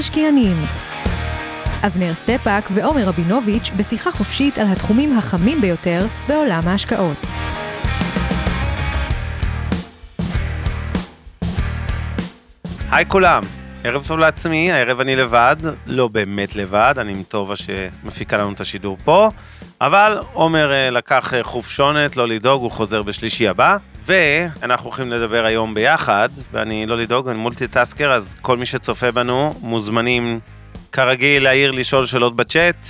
המשקיענים. אבנר סטפאק ועומר רבינוביץ' בשיחה חופשית על התחומים החמים ביותר בעולם ההשקעות. היי כולם, ערב טוב לעצמי, הערב אני לבד, לא באמת לבד, אני עם טובה שמפיקה לנו את השידור פה, אבל עומר אה, לקח אה, חופשונת, לא לדאוג, הוא חוזר בשלישי הבא. ואנחנו הולכים לדבר היום ביחד, ואני לא לדאוג, אני multitasker, אז כל מי שצופה בנו מוזמנים כרגיל להעיר לשאול שאלות בצ'אט.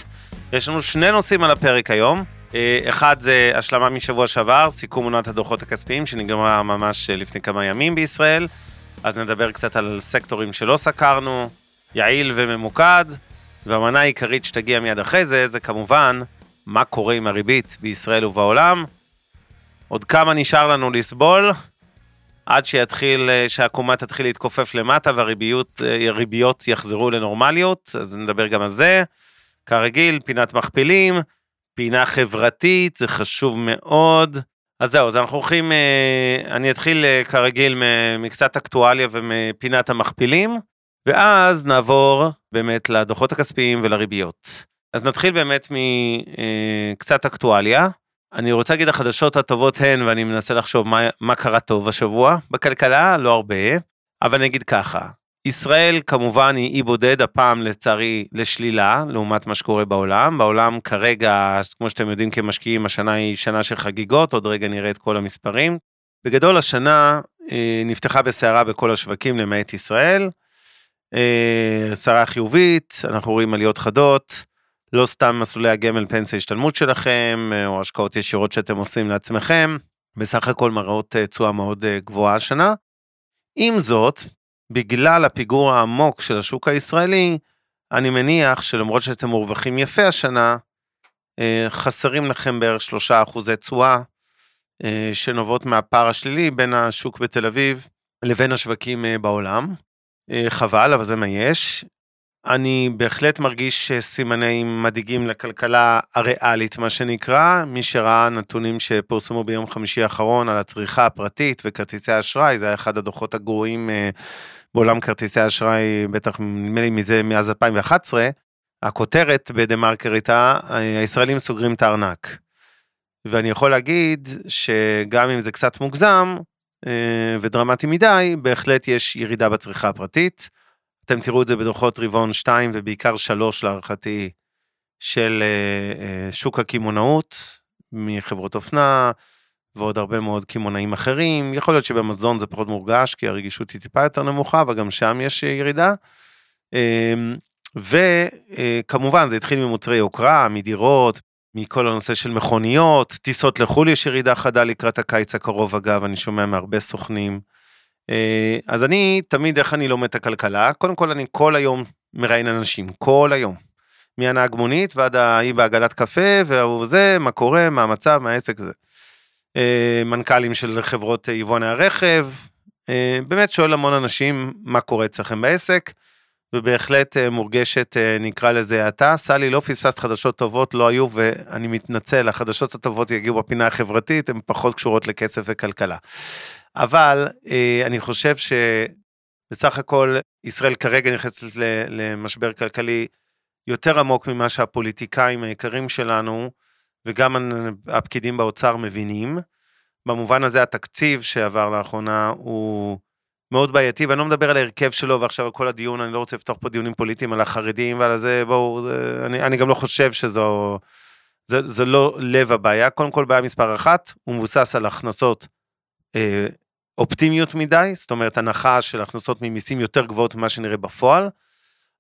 יש לנו שני נושאים על הפרק היום. אה, אחד זה השלמה משבוע שעבר, סיכום עונת הדוחות הכספיים שנגמרה ממש לפני כמה ימים בישראל. אז נדבר קצת על סקטורים שלא סקרנו, יעיל וממוקד. והמנה העיקרית שתגיע מיד אחרי זה, זה כמובן מה קורה עם הריבית בישראל ובעולם. עוד כמה נשאר לנו לסבול, עד שיתחיל, אה, שהעקומה תתחיל להתכופף למטה והריביות אה, יחזרו לנורמליות, אז נדבר גם על זה. כרגיל, פינת מכפילים, פינה חברתית, זה חשוב מאוד. אז זהו, אז אנחנו הולכים, אה, אני אתחיל כרגיל מקצת אקטואליה ומפינת המכפילים, ואז נעבור באמת לדוחות הכספיים ולריביות. אז נתחיל באמת מקצת אקטואליה. אני רוצה להגיד החדשות הטובות הן, ואני מנסה לחשוב מה, מה קרה טוב השבוע. בכלכלה, לא הרבה, אבל אני אגיד ככה, ישראל כמובן היא אי בודד, הפעם לצערי לשלילה, לעומת מה שקורה בעולם. בעולם כרגע, כמו שאתם יודעים כמשקיעים, השנה היא שנה של חגיגות, עוד רגע נראה את כל המספרים. בגדול השנה אה, נפתחה בסערה בכל השווקים למעט ישראל. אה, סערה חיובית, אנחנו רואים עליות חדות. לא סתם מסלולי הגמל פנסיה השתלמות שלכם, אה, או השקעות ישירות שאתם עושים לעצמכם, בסך הכל מראות אה, תשואה מאוד אה, גבוהה השנה. עם זאת, בגלל הפיגור העמוק של השוק הישראלי, אני מניח שלמרות שאתם מורווחים יפה השנה, חסרים לכם בערך שלושה אחוזי תשואה שנובעות מהפער השלילי בין השוק בתל אביב לבין השווקים בעולם. חבל, אבל זה מה יש. אני בהחלט מרגיש סימנים מדאיגים לכלכלה הריאלית, מה שנקרא. מי שראה נתונים שפורסמו ביום חמישי האחרון על הצריכה הפרטית וכרטיסי אשראי, זה היה אחד הדוחות הגרועים אה, בעולם כרטיסי אשראי, בטח נדמה לי מזה מאז 2011. הכותרת בדה מרקר הייתה, הישראלים סוגרים את הארנק. ואני יכול להגיד שגם אם זה קצת מוגזם אה, ודרמטי מדי, בהחלט יש ירידה בצריכה הפרטית. אתם תראו את זה בדוחות רבעון 2 ובעיקר 3 להערכתי של אה, אה, שוק הקמעונאות מחברות אופנה ועוד הרבה מאוד קמעונאים אחרים. יכול להיות שבמזון זה פחות מורגש כי הרגישות היא טיפה יותר נמוכה אבל גם שם יש ירידה. אמ, וכמובן זה התחיל ממוצרי יוקרה, מדירות, מכל הנושא של מכוניות, טיסות לחו"ל יש ירידה חדה לקראת הקיץ הקרוב אגב, אני שומע מהרבה סוכנים. אה, אז אני תמיד, איך אני לומד את הכלכלה? קודם כל, אני כל היום מראיין אנשים, כל היום. מהנהג מונית ועד ההיא בעגלת קפה, והוא זה, מה קורה, מה המצב, מה העסק הזה. אה, מנכ"לים של חברות יבואני הרכב, אה, באמת שואל המון אנשים מה קורה אצלכם בעסק, ובהחלט מורגשת, נקרא לזה האטה. סלי, לא פספסת חדשות טובות, לא היו, ואני מתנצל, החדשות הטובות יגיעו בפינה החברתית, הן פחות קשורות לכסף וכלכלה. אבל אה, אני חושב שבסך הכל ישראל כרגע נכנסת למשבר כלכלי יותר עמוק ממה שהפוליטיקאים היקרים שלנו וגם הפקידים באוצר מבינים. במובן הזה התקציב שעבר לאחרונה הוא מאוד בעייתי, ואני לא מדבר על ההרכב שלו ועכשיו על כל הדיון, אני לא רוצה לפתוח פה דיונים פוליטיים על החרדים ועל זה, בואו, אני, אני גם לא חושב שזו, זה, זה לא לב הבעיה. קודם כל בעיה מספר אחת, הוא מבוסס על הכנסות אה, אופטימיות מדי, זאת אומרת הנחה של הכנסות ממיסים יותר גבוהות ממה שנראה בפועל.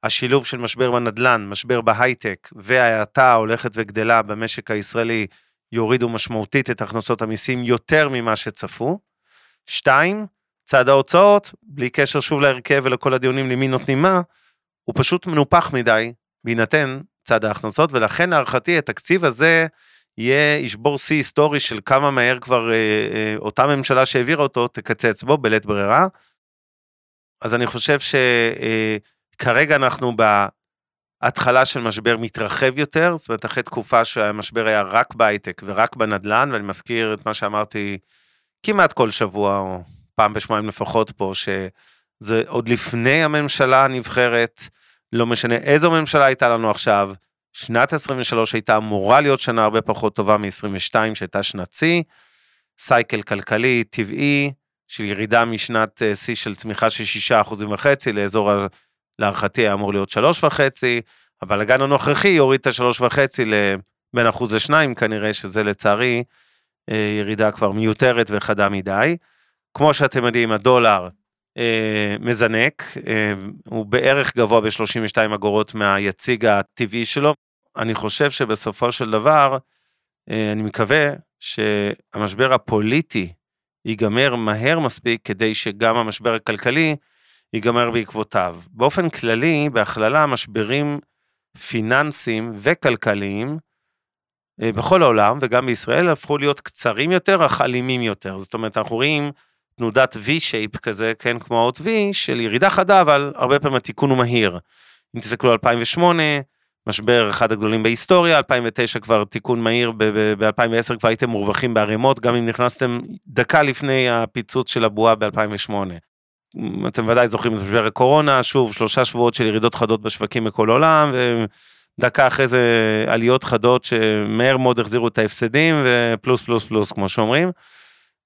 השילוב של משבר בנדל"ן, משבר בהייטק וההאטה ההולכת וגדלה במשק הישראלי יורידו משמעותית את הכנסות המיסים יותר ממה שצפו. שתיים, צד ההוצאות, בלי קשר שוב להרכב ולכל הדיונים למי נותנים מה, הוא פשוט מנופח מדי, בהינתן צד ההכנסות, ולכן להערכתי התקציב הזה יהיה, ישבור שיא היסטורי של כמה מהר כבר אה, אה, אותה ממשלה שהעבירה אותו תקצץ בו בלית ברירה. אז אני חושב שכרגע אה, אנחנו בהתחלה של משבר מתרחב יותר, זאת אומרת אחרי תקופה שהמשבר היה רק בהייטק ורק בנדל"ן, ואני מזכיר את מה שאמרתי כמעט כל שבוע, או פעם בשבועיים לפחות פה, שזה עוד לפני הממשלה הנבחרת, לא משנה איזו ממשלה הייתה לנו עכשיו, שנת 23 הייתה אמורה להיות שנה הרבה פחות טובה מ-22 שהייתה שנת שיא, סייקל כלכלי טבעי של ירידה משנת אה, שיא של צמיחה של 6 אחוזים וחצי לאזור, להערכתי היה אמור להיות 3 וחצי, הבלאגן הנוכחי יוריד את ה-3 וחצי לבין אחוז לשניים כנראה, שזה לצערי אה, ירידה כבר מיותרת וחדה מדי. כמו שאתם יודעים, הדולר אה, מזנק, אה, הוא בערך גבוה ב-32 אגורות מהיציג הטבעי שלו. אני חושב שבסופו של דבר, אה, אני מקווה שהמשבר הפוליטי ייגמר מהר מספיק כדי שגם המשבר הכלכלי ייגמר בעקבותיו. באופן כללי, בהכללה, משברים פיננסיים וכלכליים בכל העולם וגם בישראל הפכו להיות קצרים יותר, אך אלימים יותר. זאת אומרת, אנחנו רואים תנודת V-shape כזה, כן, כמו האות V, של ירידה חדה, אבל הרבה פעמים התיקון הוא מהיר. אם תסתכלו על 2008, משבר אחד הגדולים בהיסטוריה, 2009 כבר תיקון מהיר, ב-2010 כבר הייתם מורווחים בערימות, גם אם נכנסתם דקה לפני הפיצוץ של הבועה ב-2008. אתם ודאי זוכרים את משבר הקורונה, שוב, שלושה שבועות של ירידות חדות בשווקים בכל העולם, ודקה אחרי זה עליות חדות שמהר מאוד החזירו את ההפסדים, ופלוס פלוס פלוס, כמו שאומרים.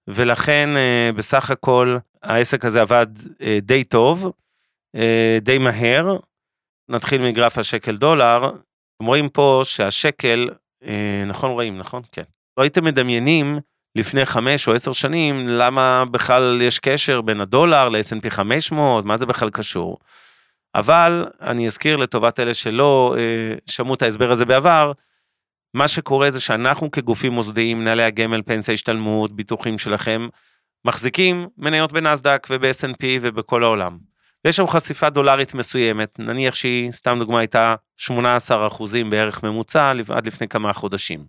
ולכן אה, בסך הכל העסק הזה עבד אה, די טוב, אה, די מהר. נתחיל מגרף השקל דולר. רואים פה שהשקל, נכון רואים, נכון? כן. לא הייתם מדמיינים לפני חמש או עשר שנים למה בכלל יש קשר בין הדולר ל-S&P 500, מה זה בכלל קשור. אבל אני אזכיר לטובת אלה שלא שמעו את ההסבר הזה בעבר, מה שקורה זה שאנחנו כגופים מוסדיים, מנהלי הגמל, פנסיה, השתלמות, ביטוחים שלכם, מחזיקים מניות בנסדק וב-S&P ובכל העולם. ויש שם חשיפה דולרית מסוימת, נניח שהיא, סתם דוגמה, הייתה 18 אחוזים בערך ממוצע עד לפני כמה חודשים.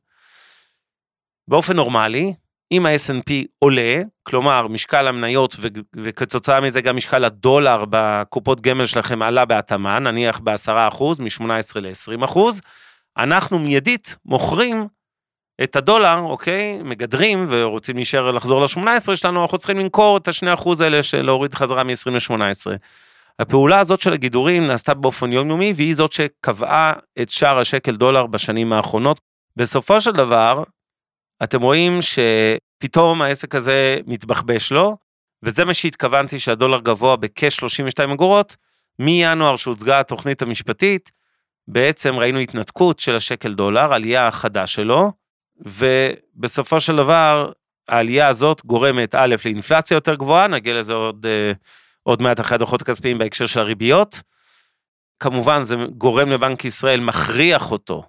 באופן נורמלי, אם ה-S&P עולה, כלומר משקל המניות ו- וכתוצאה מזה גם משקל הדולר בקופות גמל שלכם עלה בהתאמה, נניח ב-10%, מ-18 ל-20%, אנחנו מיידית מוכרים את הדולר, אוקיי, מגדרים ורוצים להישאר לחזור ל-18 שלנו, אנחנו צריכים למכור את ה-2% האלה של להוריד חזרה מ-20 ל-18. הפעולה הזאת של הגידורים נעשתה באופן יומיומי, והיא זאת שקבעה את שער השקל דולר בשנים האחרונות. בסופו של דבר, אתם רואים שפתאום העסק הזה מתבחבש לו, וזה מה שהתכוונתי שהדולר גבוה בכ-32 אגורות, מינואר שהוצגה התוכנית המשפטית, בעצם ראינו התנתקות של השקל דולר, עלייה חדה שלו, ובסופו של דבר, העלייה הזאת גורמת א' לאינפלציה יותר גבוהה, נגיע לזה עוד, אה, עוד מעט אחרי הדוחות הכספיים בהקשר של הריביות. כמובן זה גורם לבנק ישראל, מכריח אותו,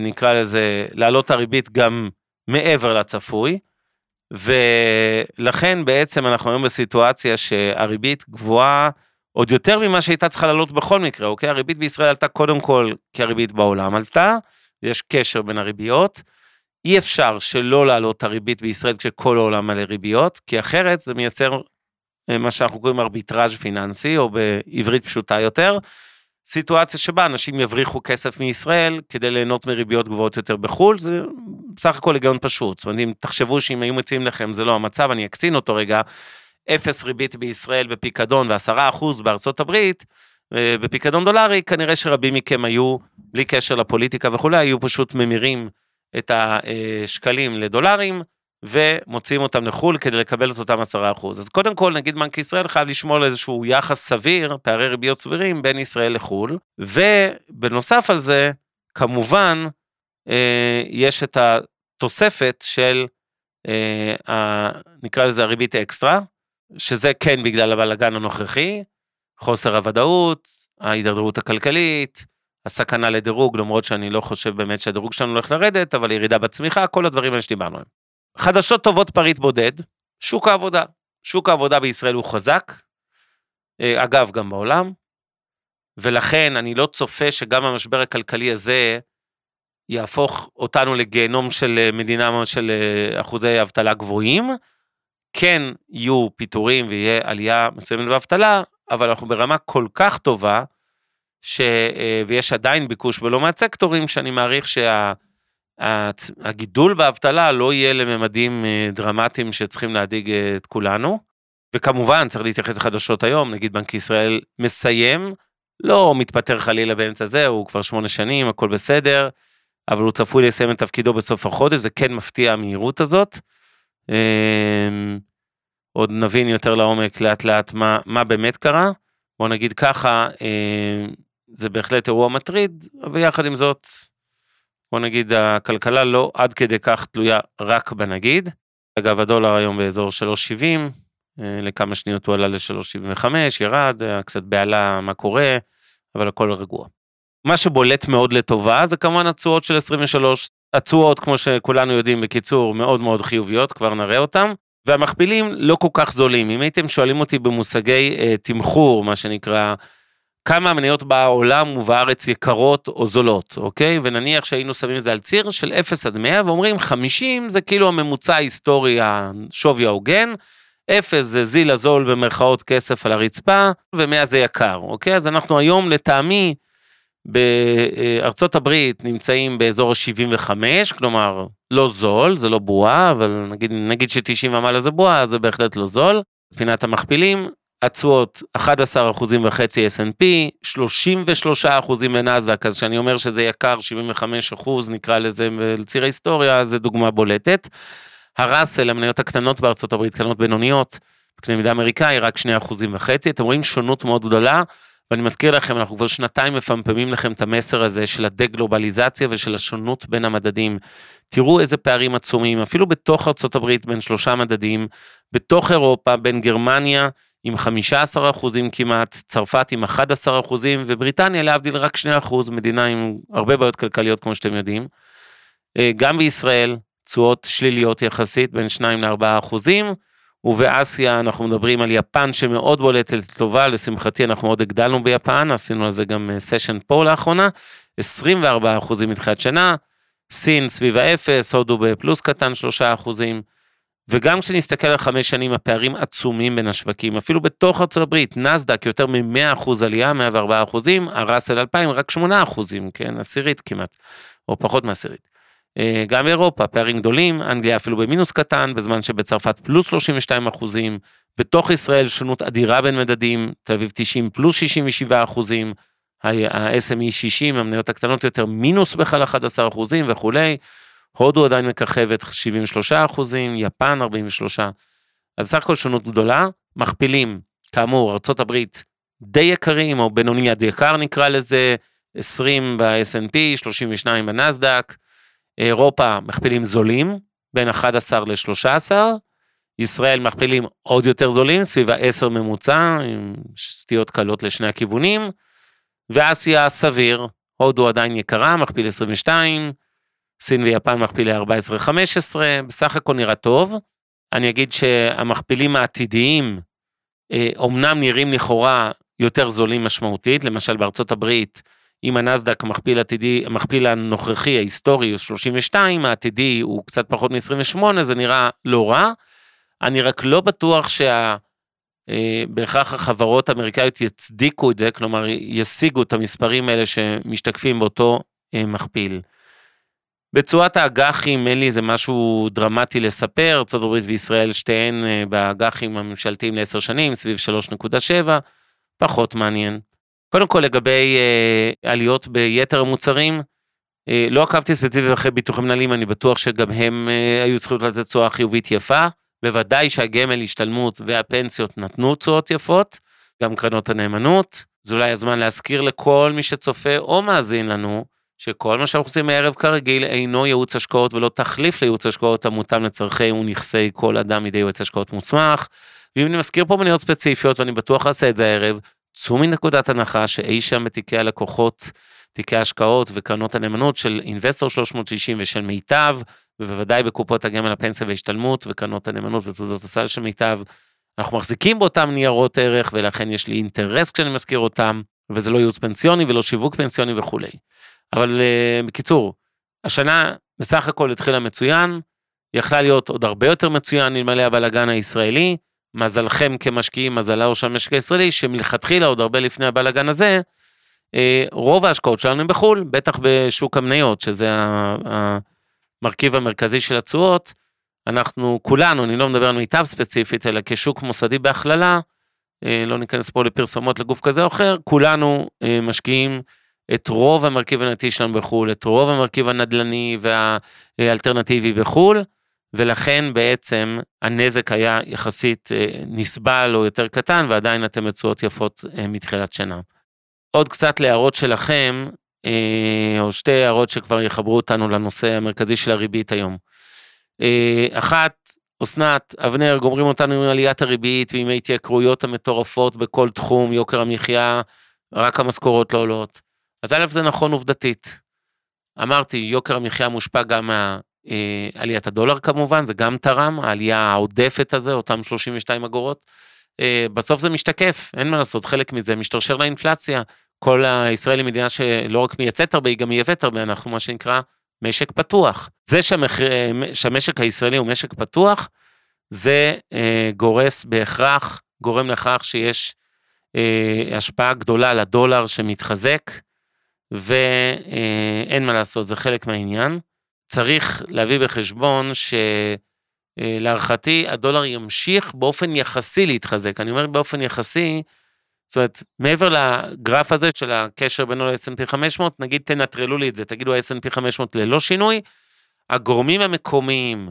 נקרא לזה, להעלות הריבית גם מעבר לצפוי, ולכן בעצם אנחנו היום בסיטואציה שהריבית גבוהה עוד יותר ממה שהייתה צריכה לעלות בכל מקרה, אוקיי? הריבית בישראל עלתה קודם כל כי הריבית בעולם עלתה, יש קשר בין הריביות. אי אפשר שלא להעלות את הריבית בישראל כשכל העולם מלא ריביות, כי אחרת זה מייצר אה, מה שאנחנו קוראים ארביטראז' פיננסי, או בעברית פשוטה יותר, סיטואציה שבה אנשים יבריחו כסף מישראל כדי ליהנות מריביות גבוהות יותר בחו"ל, זה בסך הכל היגיון פשוט. זאת אומרת, אם תחשבו שאם היו מציעים לכם זה לא המצב, אני אקצין אותו רגע, אפס ריבית בישראל בפיקדון ועשרה אחוז בארצות הברית, אה, בפיקדון דולרי, כנראה שרבים מכם היו, בלי קשר לפוליטיקה וכולי, היו פשוט ממירים את השקלים לדולרים, ומוציאים אותם לחו"ל כדי לקבל את אותם עשרה אחוז. אז קודם כל, נגיד בנק ישראל חייב לשמור על איזשהו יחס סביר, פערי ריביות סבירים בין ישראל לחו"ל, ובנוסף על זה, כמובן, אה, יש את התוספת של, אה, נקרא לזה הריבית אקסטרה, שזה כן בגלל הבלאגן הנוכחי, חוסר הוודאות, ההידרדרות הכלכלית, הסכנה לדירוג, למרות שאני לא חושב באמת שהדירוג שלנו הולך לרדת, אבל ירידה בצמיחה, כל הדברים האלה שדיברנו עליהם. חדשות טובות פריט בודד, שוק העבודה. שוק העבודה בישראל הוא חזק, אה, אגב, גם בעולם. ולכן אני לא צופה שגם המשבר הכלכלי הזה יהפוך אותנו לגיהנום של אה, מדינה של אה, אחוזי אבטלה גבוהים. כן יהיו פיטורים ויהיה עלייה מסוימת באבטלה, אבל אנחנו ברמה כל כך טובה, ש... ויש עדיין ביקוש בלא מעט סקטורים, שאני מעריך שהגידול שה... באבטלה לא יהיה לממדים דרמטיים שצריכים להדאיג את כולנו. וכמובן, צריך להתייחס לחדשות היום, נגיד בנק ישראל מסיים, לא מתפטר חלילה באמצע זה, הוא כבר שמונה שנים, הכל בסדר. אבל הוא צפוי לסיים את תפקידו בסוף החודש, זה כן מפתיע המהירות הזאת. אמ, עוד נבין יותר לעומק לאט לאט מה, מה באמת קרה. בוא נגיד ככה, אמ, זה בהחלט אירוע מטריד, ויחד עם זאת, בוא נגיד הכלכלה לא עד כדי כך תלויה רק בנגיד. אגב, הדולר היום באזור 3.70, אה, לכמה שניות הוא עלה ל-3.75, ירד, קצת בהלה מה קורה, אבל הכל רגוע. מה שבולט מאוד לטובה זה כמובן התשואות של 23. התשואות, כמו שכולנו יודעים, בקיצור, מאוד מאוד חיוביות, כבר נראה אותם. והמכפילים לא כל כך זולים. אם הייתם שואלים אותי במושגי אה, תמחור, מה שנקרא, כמה המניות בעולם ובארץ יקרות או זולות, אוקיי? ונניח שהיינו שמים את זה על ציר של 0 עד 100 ואומרים 50 זה כאילו הממוצע ההיסטורי, השווי ההוגן, 0 זה זיל הזול במרכאות כסף על הרצפה, ו-100 זה יקר, אוקיי? אז אנחנו היום לטעמי בארצות הברית נמצאים באזור ה-75, כלומר לא זול, זה לא בועה, אבל נגיד, נגיד ש-90 ומעלה זה בועה, זה בהחלט לא זול. מבחינת המכפילים, התשואות 11 אחוזים וחצי S&P, 33 אחוזים לנאסדק, אז כשאני אומר שזה יקר, 75 אחוז נקרא לזה לציר ההיסטוריה, זה דוגמה בולטת. הראסל, המניות הקטנות בארצות הברית, קטנות בינוניות, בקנה מידה אמריקאי, רק 2 אחוזים וחצי, אתם רואים שונות מאוד גדולה. ואני מזכיר לכם, אנחנו כבר שנתיים מפמפמים לכם את המסר הזה של הדה-גלובליזציה ושל השונות בין המדדים. תראו איזה פערים עצומים, אפילו בתוך ארה"ב בין שלושה מדדים, בתוך אירופה, בין גרמניה עם 15 אחוזים כמעט, צרפת עם 11 אחוזים, ובריטניה להבדיל רק 2 אחוז, מדינה עם הרבה בעיות כלכליות כמו שאתם יודעים. אה, גם בישראל, תשואות שליליות יחסית, בין 2 ל-4 אחוזים. ובאסיה אנחנו מדברים על יפן שמאוד בולטת לטובה, לשמחתי אנחנו מאוד הגדלנו ביפן, עשינו על זה גם סשן אה, פה לאחרונה, 24 אחוזים מתחילת שנה, סין סביב האפס, הודו בפלוס קטן 3 אחוזים, וגם כשנסתכל על חמש שנים הפערים עצומים בין השווקים, אפילו בתוך ארצות הברית, נסדק יותר מ-100 אחוז עלייה, 104 אחוזים, הראסל 2000 רק 8 אחוזים, כן, עשירית כמעט, או פחות מעשירית. אה, גם אירופה, פערים גדולים, אנגליה אפילו במינוס קטן, בזמן שבצרפת פלוס 32 אחוזים, בתוך ישראל שונות אדירה בין מדדים, תל אביב 90 פלוס 67 אחוזים, ה-SME 60, המניות הקטנות יותר, מינוס בכלל 11 אחוזים וכולי, הודו עדיין מככבת 73 אחוזים, יפן 43, בסך הכל שונות גדולה, מכפילים, כאמור, ארה"ב די יקרים, או בינוני עד יקר נקרא לזה, 20 ב-S&P, 32 בנסדק, אירופה מכפילים זולים, בין 11 ל-13, ישראל מכפילים עוד יותר זולים, סביב ה-10 ממוצע, עם סטיות קלות לשני הכיוונים, ואסיה סביר, הודו עדיין יקרה, מכפיל 22, סין ויפן מכפילי 14-15, בסך הכל נראה טוב. אני אגיד שהמכפילים העתידיים אומנם נראים לכאורה יותר זולים משמעותית, למשל בארצות הברית, אם הנסדק המכפיל עתידי, המכפיל הנוכחי ההיסטורי הוא 32, העתידי הוא קצת פחות מ-28, זה נראה לא רע. אני רק לא בטוח שה... אה, החברות האמריקאיות יצדיקו את זה, כלומר ישיגו את המספרים האלה שמשתקפים באותו אה, מכפיל. בצורת האג"חים אין לי איזה משהו דרמטי לספר, ארה"ב וישראל שתיהן אה, באג"חים הממשלתיים לעשר שנים, סביב 3.7, פחות מעניין. קודם כל לגבי אה, עליות ביתר המוצרים, אה, לא עקבתי ספציפית אחרי ביטוחי מנהלים, אני בטוח שגם הם אה, היו צריכים לתת תשואה חיובית יפה. בוודאי שהגמל השתלמות והפנסיות נתנו תשואות יפות, גם קרנות הנאמנות. זה אולי הזמן להזכיר לכל מי שצופה או מאזין לנו, שכל מה שאנחנו עושים מערב כרגיל אינו ייעוץ השקעות ולא תחליף לייעוץ השקעות המותאם לצורכי ונכסי כל אדם מידי יועץ השקעות מוסמך. ואם אני מזכיר פה מניות ספציפיות, ואני בטוח אעשה את זה הערב, צאו מנקודת הנחה שאי שם בתיקי הלקוחות, תיקי ההשקעות וקרנות הנאמנות של אינבסטור 360 ושל מיטב, ובוודאי בקופות הגמל הפנסיה והשתלמות וקרנות הנאמנות ותעודות הסל של מיטב, אנחנו מחזיקים באותם ניירות ערך ולכן יש לי אינטרס כשאני מזכיר אותם. וזה לא ייעוץ פנסיוני ולא שיווק פנסיוני וכולי. אבל uh, בקיצור, השנה בסך הכל התחילה מצוין, יכלה להיות עוד הרבה יותר מצוין אלמלא הבלאגן הישראלי. מזלכם כמשקיעים, מזלו של המשק הישראלי, שמלכתחילה עוד הרבה לפני הבלאגן הזה, אה, רוב ההשקעות שלנו הם בחו"ל, בטח בשוק המניות, שזה המרכיב המרכזי של התשואות. אנחנו כולנו, אני לא מדבר על מיטב ספציפית, אלא כשוק מוסדי בהכללה, אה, לא ניכנס פה לפרסומות לגוף כזה או אחר, כולנו אה, משקיעים את רוב המרכיב הנתי שלנו בחו"ל, את רוב המרכיב הנדל"ני והאלטרנטיבי בחו"ל, ולכן בעצם הנזק היה יחסית נסבל או יותר קטן, ועדיין אתם בתשואות יפות מתחילת שנה. עוד קצת להערות שלכם, אה, או שתי הערות שכבר יחברו אותנו לנושא המרכזי של הריבית היום. אה, אחת, אסנת, אבנר, גומרים אותנו עם עליית הריבית ועם ההתייקרויות המטורפות בכל תחום, יוקר המחיה, רק המשכורות לא עולות. אז א', זה נכון עובדתית. אמרתי, יוקר המחיה מושפע גם מעליית אה, הדולר כמובן, זה גם תרם, העלייה העודפת הזה, אותם 32 אגורות. בסוף זה משתקף, אין מה לעשות, חלק מזה משתרשר לאינפלציה. כל הישראל היא מדינה שלא רק מייצאת הרבה, היא גם מייבאת הרבה, אנחנו מה שנקרא משק פתוח. זה שהמחיר, שהמשק הישראלי הוא משק פתוח, זה אה, גורס בהכרח, גורם לכך שיש אה, השפעה גדולה לדולר שמתחזק, ואין אה, מה לעשות, זה חלק מהעניין. צריך להביא בחשבון שלהערכתי הדולר ימשיך באופן יחסי להתחזק. אני אומר באופן יחסי, זאת אומרת, מעבר לגרף הזה של הקשר בינו ל-S&P 500, נגיד תנטרלו לי את זה, תגידו ה-S&P 500 ללא שינוי, הגורמים המקומיים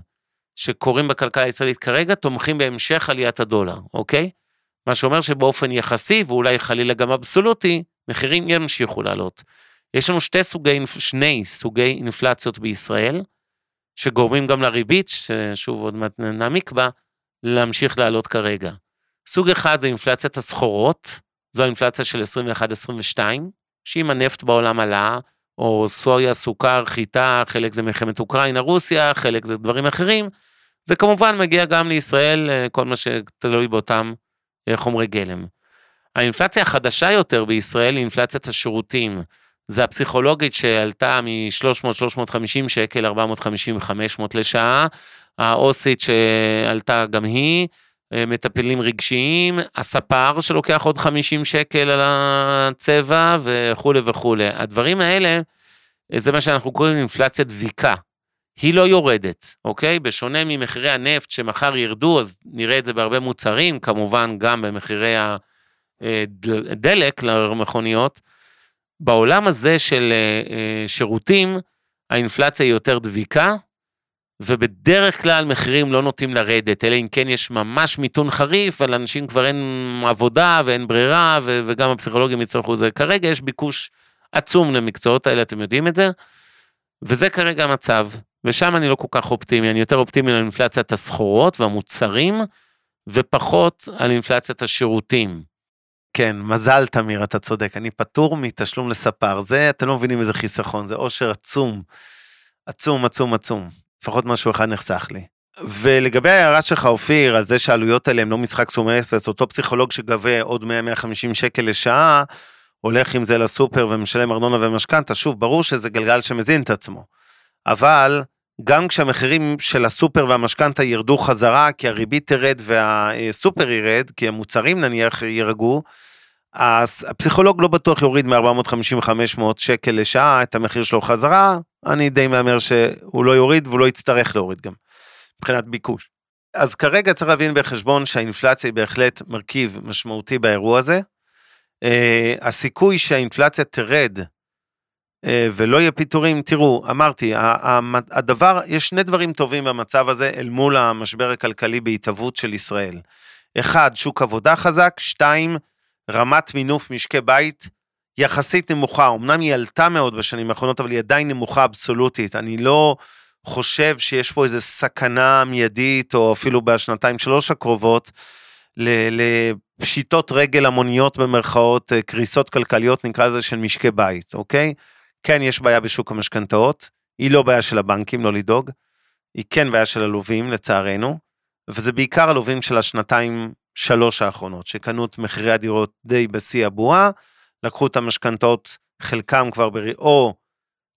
שקורים בכלכלה הישראלית כרגע תומכים בהמשך עליית הדולר, אוקיי? מה שאומר שבאופן יחסי, ואולי חלילה גם אבסולוטי, מחירים ימשיכו לעלות. יש לנו שתי סוגי, שני סוגי אינפלציות בישראל, שגורמים גם לריבית, ששוב עוד מעט נעמיק בה, להמשיך לעלות כרגע. סוג אחד זה אינפלציית הסחורות, זו האינפלציה של 21-22, שאם הנפט בעולם עלה, או סויה, סוכר, חיטה, חלק זה מלחמת אוקראינה, רוסיה, חלק זה דברים אחרים, זה כמובן מגיע גם לישראל, אה, כל מה שתלוי באותם אה, חומרי גלם. האינפלציה החדשה יותר בישראל היא אינפלציית השירותים. זה הפסיכולוגית שעלתה מ-300-350 שקל, 450-500 לשעה, האוסית שעלתה גם היא, אה, מטפלים רגשיים, הספר שלוקח עוד 50 שקל על הצבע וכולי וכולי. הדברים האלה, אה, זה מה שאנחנו קוראים אינפלציה דביקה. היא לא יורדת, אוקיי? בשונה ממחירי הנפט שמחר ירדו, אז נראה את זה בהרבה מוצרים, כמובן גם במחירי הדלק למכוניות. בעולם הזה של אה, שירותים, האינפלציה היא יותר דביקה, ובדרך כלל מחירים לא נוטים לרדת, אלא אם כן יש ממש מיתון חריף, אבל אנשים כבר אין עבודה ואין ברירה, וגם הפסיכולוגים יצטרכו זה. כרגע יש ביקוש עצום למקצועות האלה, אתם יודעים את זה? וזה כרגע המצב, ושם אני לא כל כך אופטימי, אני יותר אופטימי על אינפלציית הסחורות והמוצרים, ופחות על אינפלציית השירותים. כן, מזל תמיר, אתה צודק, אני פטור מתשלום לספר, זה, אתם לא מבינים איזה חיסכון, זה עושר עצום, עצום, עצום, עצום. לפחות משהו אחד נחסך לי. ולגבי ההערה שלך, אופיר, על זה שהעלויות האלה הם לא משחק סומי אקספרס, אותו פסיכולוג שגבה עוד 100-150 שקל לשעה, הולך עם זה לסופר ומשלם ארנונה ומשכנתה, שוב, ברור שזה גלגל שמזין את עצמו. אבל גם כשהמחירים של הסופר והמשכנתה ירדו חזרה, כי הריבית תרד והסופר ירד, כי המוצרים נניח יירגעו, הפסיכולוג לא בטוח יוריד מ-450-500 שקל לשעה את המחיר שלו חזרה, אני די מהמר שהוא לא יוריד והוא לא יצטרך להוריד גם, מבחינת ביקוש. אז כרגע צריך להבין בחשבון שהאינפלציה היא בהחלט מרכיב משמעותי באירוע הזה. Uh, הסיכוי שהאינפלציה תרד ולא יהיה פיטורים, תראו, אמרתי, הדבר, יש שני דברים טובים במצב הזה אל מול המשבר הכלכלי בהתהוות של ישראל. אחד, שוק עבודה חזק, שתיים, רמת מינוף משקי בית יחסית נמוכה, אמנם היא עלתה מאוד בשנים האחרונות, אבל היא עדיין נמוכה אבסולוטית. אני לא חושב שיש פה איזו סכנה מיידית, או אפילו בשנתיים שלוש הקרובות, לפשיטות רגל המוניות במרכאות, אה, קריסות כלכליות, נקרא לזה, של משקי בית, אוקיי? כן, יש בעיה בשוק המשכנתאות, היא לא בעיה של הבנקים, לא לדאוג, היא כן בעיה של הלווים, לצערנו, וזה בעיקר הלווים של השנתיים, שלוש האחרונות, שקנו את מחירי הדירות די בשיא הבועה, לקחו את המשכנתאות, חלקם כבר, בר... או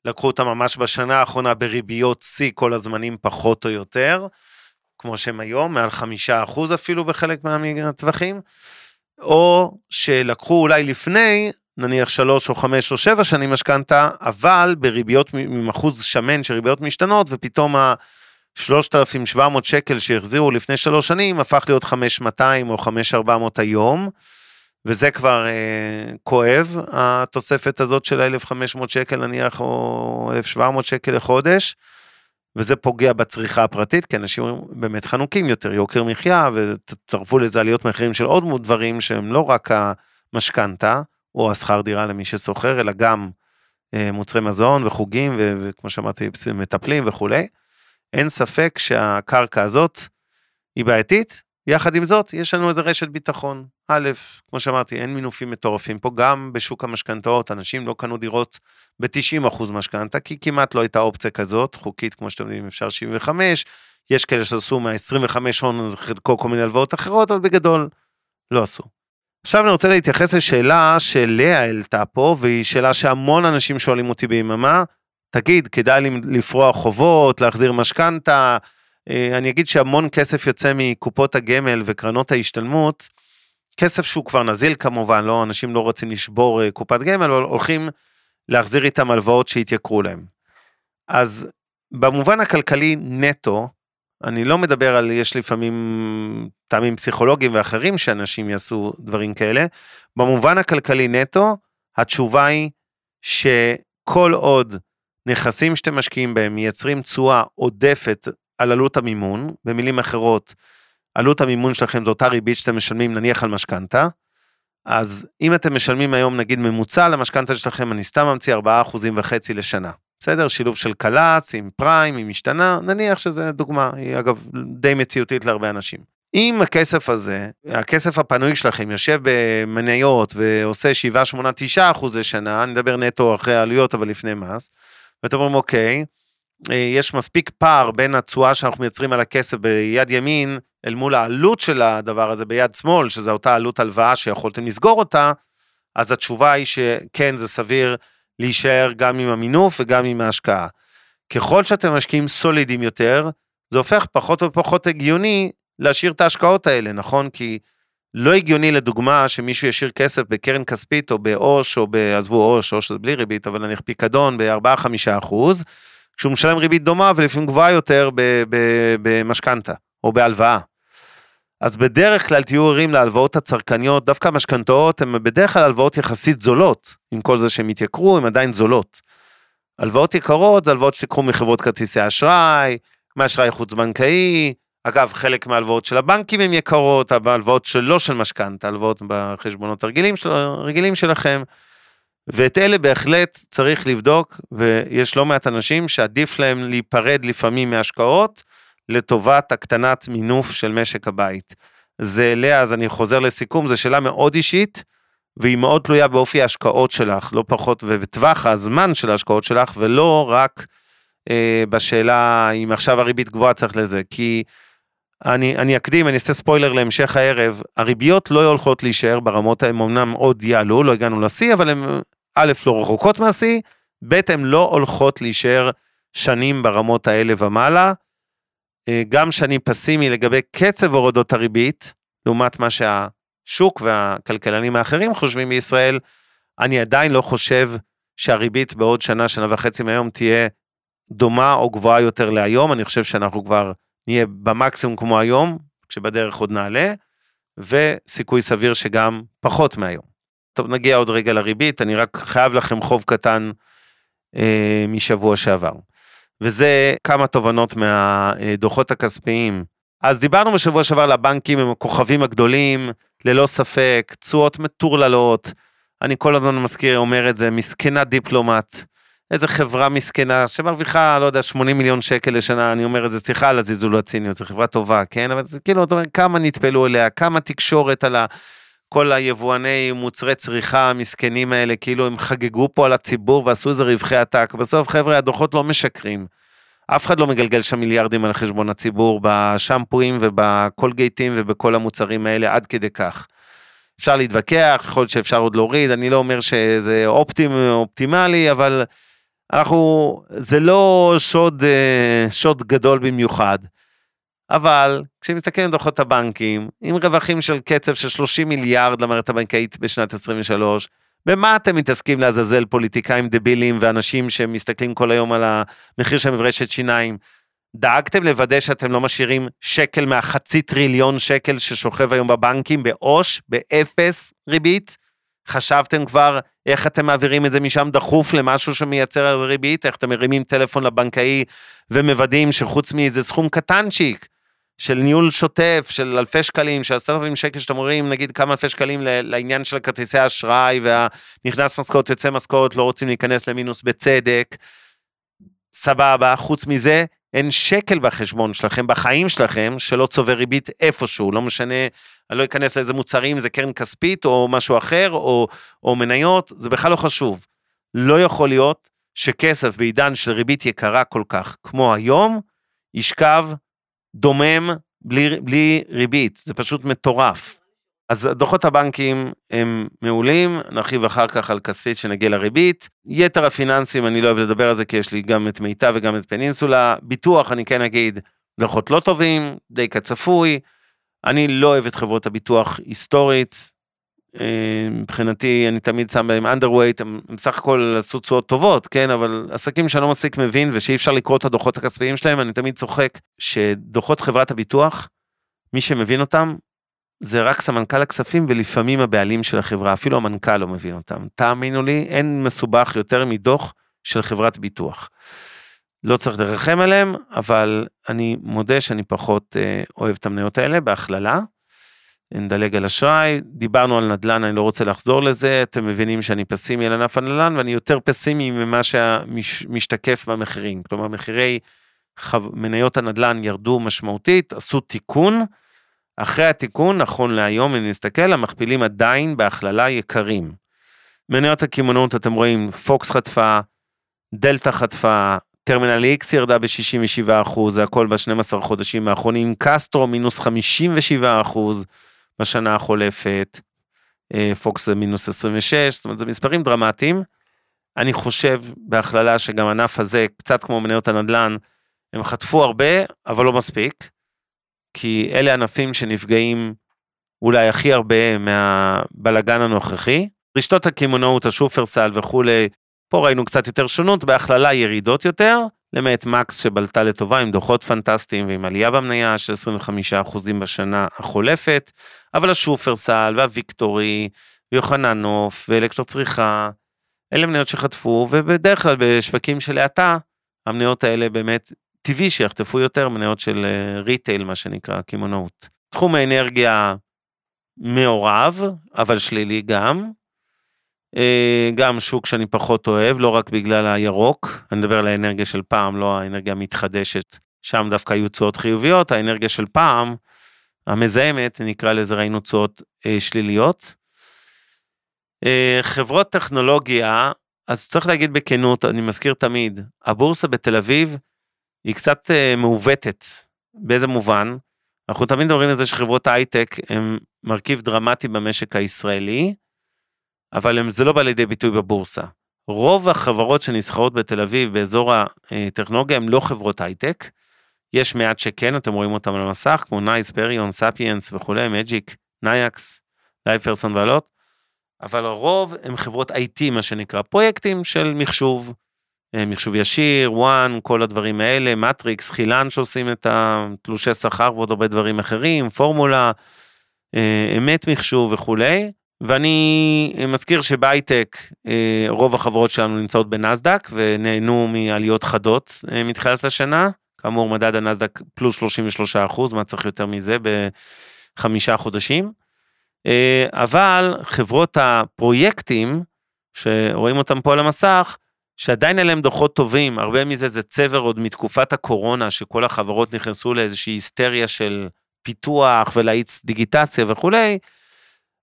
לקחו אותם ממש בשנה האחרונה בריביות שיא כל הזמנים פחות או יותר, כמו שהם היום, מעל חמישה אחוז אפילו בחלק מהטווחים, או שלקחו אולי לפני, נניח שלוש או חמש או שבע שנים משכנתה, אבל בריביות עם אחוז שמן של ריביות משתנות, ופתאום ה... 3,700 שקל שהחזירו לפני שלוש שנים, הפך להיות 5,200 או 5,400 היום, וזה כבר אה, כואב, התוספת הזאת של 1,500 שקל נניח, או 1,700 שקל לחודש, וזה פוגע בצריכה הפרטית, כי אנשים באמת חנוקים יותר, יוקר מחיה, ותצרפו לזה עליות מחירים של עוד דברים שהם לא רק המשכנתה, או השכר דירה למי ששוכר, אלא גם אה, מוצרי מזון וחוגים, וכמו שאמרתי, מטפלים וכולי. אין ספק שהקרקע הזאת היא בעייתית, יחד עם זאת, יש לנו איזה רשת ביטחון. א', כמו שאמרתי, אין מינופים מטורפים פה, גם בשוק המשכנתאות, אנשים לא קנו דירות ב-90% משכנתה, כי כמעט לא הייתה אופציה כזאת, חוקית, כמו שאתם יודעים, אפשר 75, יש כאלה שעשו מה-25 הון חלקו כל מיני הלוואות אחרות, אבל בגדול, לא עשו. עכשיו אני רוצה להתייחס לשאלה שלאה העלתה פה, והיא שאלה שהמון אנשים שואלים אותי ביממה, תגיד, כדאי לי לפרוע חובות, להחזיר משכנתה, אה, אני אגיד שהמון כסף יוצא מקופות הגמל וקרנות ההשתלמות, כסף שהוא כבר נזיל כמובן, לא, אנשים לא רוצים לשבור אה, קופת גמל, אבל הולכים להחזיר איתם הלוואות שהתייקרו להם. אז במובן הכלכלי נטו, אני לא מדבר על, יש לפעמים טעמים פסיכולוגיים ואחרים שאנשים יעשו דברים כאלה, במובן הכלכלי נטו, התשובה היא שכל עוד נכסים שאתם משקיעים בהם מייצרים תשואה עודפת על עלות המימון, במילים אחרות, עלות המימון שלכם זו אותה ריבית שאתם משלמים נניח על משכנתה, אז אם אתם משלמים היום נגיד ממוצע למשכנתה שלכם, אני סתם ממציא 4.5% לשנה. בסדר? שילוב של קל"צ עם פריים, עם משתנה, נניח שזה דוגמה, היא אגב די מציאותית להרבה אנשים. אם הכסף הזה, הכסף הפנוי שלכם יושב במניות ועושה 7, 8, 9 אחוז לשנה, אני מדבר נטו אחרי העלויות אבל לפני מס, ואתם אומרים אוקיי, אה, יש מספיק פער בין התשואה שאנחנו מייצרים על הכסף ביד ימין אל מול העלות של הדבר הזה ביד שמאל, שזו אותה עלות הלוואה שיכולתם לסגור אותה, אז התשובה היא שכן, זה סביר להישאר גם עם המינוף וגם עם ההשקעה. ככל שאתם משקיעים סולידים יותר, זה הופך פחות ופחות הגיוני להשאיר את ההשקעות האלה, נכון? כי לא הגיוני לדוגמה שמישהו ישאיר כסף בקרן כספית או בעו"ש או בעזבו עו"ש, עו"ש זה בלי ריבית, אבל נניח פיקדון ב-4-5 אחוז, כשהוא משלם ריבית דומה ולפעמים גבוהה יותר במשכנתה או בהלוואה. אז בדרך כלל תהיו ערים להלוואות הצרכניות, דווקא המשכנתאות הן בדרך כלל הלוואות יחסית זולות, עם כל זה שהן התייקרו, הן עדיין זולות. הלוואות יקרות זה הלוואות שתיקחו מחברות כרטיסי אשראי, מאשראי חוץ בנקאי, אגב, חלק מההלוואות של הבנקים הן יקרות, הלוואות שלא של משכנתה, הלוואות בחשבונות הרגילים, של, הרגילים שלכם. ואת אלה בהחלט צריך לבדוק, ויש לא מעט אנשים שעדיף להם להיפרד לפעמים מהשקעות, לטובת הקטנת מינוף של משק הבית. זה לאה, אז אני חוזר לסיכום, זו שאלה מאוד אישית, והיא מאוד תלויה באופי ההשקעות שלך, לא פחות, ובטווח הזמן של ההשקעות שלך, ולא רק אה, בשאלה אם עכשיו הריבית גבוהה צריך לזה, כי אני, אני אקדים, אני אעשה ספוילר להמשך הערב, הריביות לא הולכות להישאר ברמות, הן אמנם עוד יעלו, לא הגענו לשיא, אבל הן א', לא רחוקות מהשיא, ב', הן לא הולכות להישאר שנים ברמות האלה ומעלה. אה, גם שאני פסימי לגבי קצב הורדות הריבית, לעומת מה שהשוק והכלכלנים האחרים חושבים בישראל, אני עדיין לא חושב שהריבית בעוד שנה, שנה וחצי מהיום תהיה דומה או גבוהה יותר להיום, אני חושב שאנחנו כבר נהיה במקסימום כמו היום, כשבדרך עוד נעלה, וסיכוי סביר שגם פחות מהיום. טוב, נגיע עוד רגע לריבית, אני רק חייב לכם חוב קטן אה, משבוע שעבר. וזה כמה תובנות מהדוחות הכספיים. אז דיברנו בשבוע שעבר על הבנקים עם הכוכבים הגדולים, ללא ספק, תשואות מטורללות. אני כל הזמן מזכיר, אומר את זה, מסכנה דיפלומט. איזה חברה מסכנה שמרוויחה, לא יודע, 80 מיליון שקל לשנה, אני אומר את זה, סליחה על הזלזול הציניות, זו חברה טובה, כן? אבל זה כאילו, אתה אומר, כמה נטפלו אליה, כמה תקשורת על ה... כל היבואני מוצרי צריכה המסכנים האלה, כאילו הם חגגו פה על הציבור ועשו איזה רווחי עתק. בסוף, חבר'ה, הדוחות לא משקרים. אף אחד לא מגלגל שם מיליארדים על חשבון הציבור בשמפואים ובקולגייטים ובכל המוצרים האלה עד כדי כך. אפשר להתווכח, יכול להיות שאפשר עוד להוריד, אני לא אומר שזה אופטימ, אופטימלי, אבל אנחנו, זה לא שוד, אה, שוד גדול במיוחד. אבל כשמסתכלים על דוחות הבנקים, עם רווחים של קצב של 30 מיליארד למערכת הבנקאית בשנת 23, במה אתם מתעסקים לעזאזל פוליטיקאים דבילים ואנשים שמסתכלים כל היום על המחיר של מברשת שיניים? דאגתם לוודא שאתם לא משאירים שקל מהחצי טריליון שקל ששוכב היום בבנקים בעו"ש, באפס ריבית? חשבתם כבר איך אתם מעבירים את זה משם דחוף למשהו שמייצר ריבית? איך אתם מרימים טלפון לבנקאי ומוודאים שחוץ מאיזה סכום קטנצ'יק של ניהול שוטף של אלפי שקלים, של עשרת אלפים שקל שאתם רואים נגיד כמה אלפי שקלים לעניין של כרטיסי האשראי והנכנס משכורת יוצא משכורת לא רוצים להיכנס למינוס בצדק. סבבה, חוץ מזה אין שקל בחשבון שלכם, בחיים שלכם, שלא צובר ריבית איפשהו, לא משנה, אני לא אכנס לאיזה מוצרים, זה קרן כספית או משהו אחר, או, או מניות, זה בכלל לא חשוב. לא יכול להיות שכסף בעידן של ריבית יקרה כל כך כמו היום, ישכב דומם בלי, בלי ריבית, זה פשוט מטורף. אז דוחות הבנקים הם מעולים, נרחיב אחר כך על כספית שנגיע לריבית. יתר הפיננסים, אני לא אוהב לדבר על זה כי יש לי גם את מיטב וגם את פנינסולה. ביטוח, אני כן אגיד, דוחות לא טובים, די כצפוי. אני לא אוהב את חברות הביטוח היסטורית. מבחינתי, אני תמיד שם בהם underweight, הם בסך הכל עשו תשואות טובות, כן, אבל עסקים שאני לא מספיק מבין ושאי אפשר לקרוא את הדוחות הכספיים שלהם, אני תמיד צוחק שדוחות חברת הביטוח, מי שמבין אותם, זה רק סמנכ"ל הכספים ולפעמים הבעלים של החברה, אפילו המנכ"ל לא מבין אותם. תאמינו לי, אין מסובך יותר מדוח של חברת ביטוח. לא צריך לרחם עליהם, אבל אני מודה שאני פחות אה, אוהב את המניות האלה בהכללה. נדלג על אשראי, דיברנו על נדל"ן, אני לא רוצה לחזור לזה, אתם מבינים שאני פסימי על ענף הנדל"ן ואני יותר פסימי ממה שמשתקף במחירים. כלומר, מחירי חו... מניות הנדל"ן ירדו משמעותית, עשו תיקון. אחרי התיקון, נכון להיום, אם נסתכל, המכפילים עדיין בהכללה יקרים. מניות הקמעונאות, אתם רואים, פוקס חטפה, דלתא חטפה, טרמינל X ירדה ב-67%, זה הכל ב-12 חודשים האחרונים, קסטרו מינוס 57% בשנה החולפת, אה, פוקס זה מינוס 26, זאת אומרת, זה מספרים דרמטיים. אני חושב בהכללה שגם ענף הזה, קצת כמו מניות הנדל"ן, הם חטפו הרבה, אבל לא מספיק. כי אלה ענפים שנפגעים אולי הכי הרבה מהבלגן הנוכחי. רשתות הקמעונאות, השופרסל וכולי, פה ראינו קצת יותר שונות, בהכללה ירידות יותר, למעט מקס שבלטה לטובה עם דוחות פנטסטיים ועם עלייה במניה של 25% בשנה החולפת, אבל השופרסל והוויקטורי ויוחננוף ואלקטר צריכה, אלה מניות שחטפו, ובדרך כלל בשווקים של האטה, המניות האלה באמת טבעי שיחטפו יותר מניות של ריטייל, אה, מה שנקרא, קמעונאות. תחום האנרגיה מעורב, אבל שלילי גם. אה, גם שוק שאני פחות אוהב, לא רק בגלל הירוק, אני מדבר על האנרגיה של פעם, לא האנרגיה המתחדשת, שם דווקא היו תשואות חיוביות, האנרגיה של פעם, המזהמת, נקרא לזה, ראינו תשואות אה, שליליות. אה, חברות טכנולוגיה, אז צריך להגיד בכנות, אני מזכיר תמיד, הבורסה בתל אביב היא קצת uh, מעוותת. באיזה מובן? אנחנו תמיד מדברים על זה שחברות הייטק הם מרכיב דרמטי במשק הישראלי, אבל הם, זה לא בא לידי ביטוי בבורסה. רוב החברות שנסחרות בתל אביב באזור הטכנולוגיה הם לא חברות הייטק. יש מעט שכן, אתם רואים אותם על המסך, כמו נייס, פריון, ספיאנס וכולי, מג'יק, נאייקס, לייב פרסון ואלוט, אבל הרוב הם חברות IT, מה שנקרא, פרויקטים של מחשוב, אה, מחשוב ישיר, וואן, כל הדברים האלה, מטריקס, חילן שעושים את התלושי שכר ועוד הרבה דברים אחרים, פורמולה, אה, אמת מחשוב וכולי. ואני מזכיר שבהייטק אה, רוב החברות שלנו נמצאות בנסדק ונהנו מעליות חדות מתחילת השנה. כאמור מדד הנסדק פלוס 33 אחוז, מה צריך יותר מזה בחמישה חודשים. אבל חברות הפרויקטים, שרואים אותם פה על המסך, שעדיין אין להם דוחות טובים, הרבה מזה זה צבר עוד מתקופת הקורונה, שכל החברות נכנסו לאיזושהי היסטריה של פיתוח ולהאיץ דיגיטציה וכולי,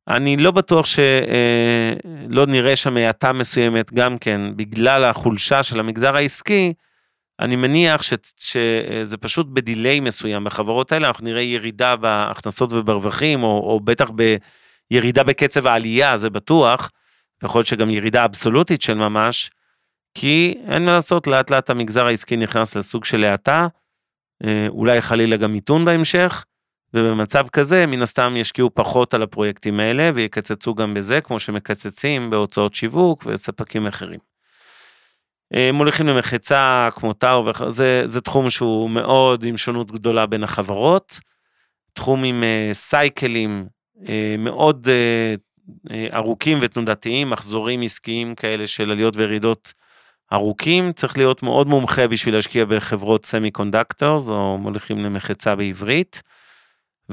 אני לא בטוח שלא אה, נראה שם האטה מסוימת גם כן, בגלל החולשה של המגזר העסקי, אני מניח ש, שזה פשוט בדיליי מסוים בחברות האלה, אנחנו נראה ירידה בהכנסות וברווחים, או, או בטח ירידה בקצב העלייה, זה בטוח, יכול להיות שגם ירידה אבסולוטית של ממש, כי אין מה לעשות, לאט לאט המגזר העסקי נכנס לסוג של האטה, אה, אולי חלילה גם מיתון בהמשך, ובמצב כזה מן הסתם ישקיעו פחות על הפרויקטים האלה ויקצצו גם בזה, כמו שמקצצים בהוצאות שיווק וספקים אחרים. אה, מוליכים למחצה כמו טאו, זה, זה תחום שהוא מאוד עם שונות גדולה בין החברות, תחום עם uh, סייקלים uh, מאוד ארוכים ותנודתיים, מחזורים עסקיים כאלה של עליות וירידות ארוכים, צריך להיות מאוד מומחה בשביל להשקיע בחברות semiconductors, או מוליכים למחצה בעברית,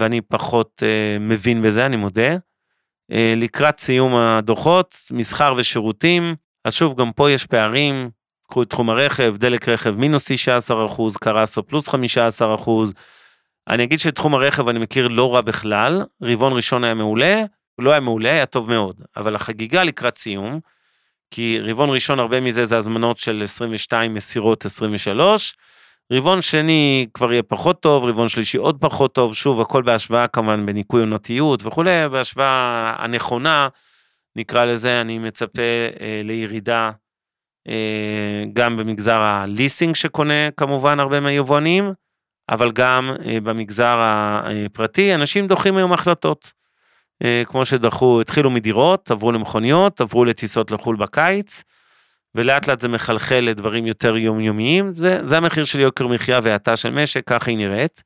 ואני פחות אה, מבין בזה, אני מודה. אה, לקראת סיום הדוחות, מסחר ושירותים, אז שוב, גם פה יש פערים, קחו את תחום הרכב, דלק רכב מינוס 19 אחוז, קרסו פלוס 15 אחוז. אני אגיד שתחום הרכב אני מכיר לא רע בכלל, רבעון ראשון היה מעולה, לא היה מעולה, היה טוב מאוד, אבל החגיגה לקראת סיום, כי רבעון ראשון הרבה מזה זה הזמנות של 22 מסירות 23, רבעון שני כבר יהיה פחות טוב, רבעון שלישי עוד פחות טוב, שוב הכל בהשוואה כמובן בניקוי עונתיות וכולי, בהשוואה הנכונה, נקרא לזה, אני מצפה אה, לירידה אה, גם במגזר הליסינג שקונה כמובן הרבה מהיבואנים, אבל גם אה, במגזר הפרטי, אנשים דוחים היום החלטות. אה, כמו שדחו, התחילו מדירות, עברו למכוניות, עברו לטיסות לחו"ל בקיץ, ולאט לאט זה מחלחל לדברים יותר יומיומיים, זה, זה המחיר של יוקר מחיה והאטה של משק, ככה היא נראית.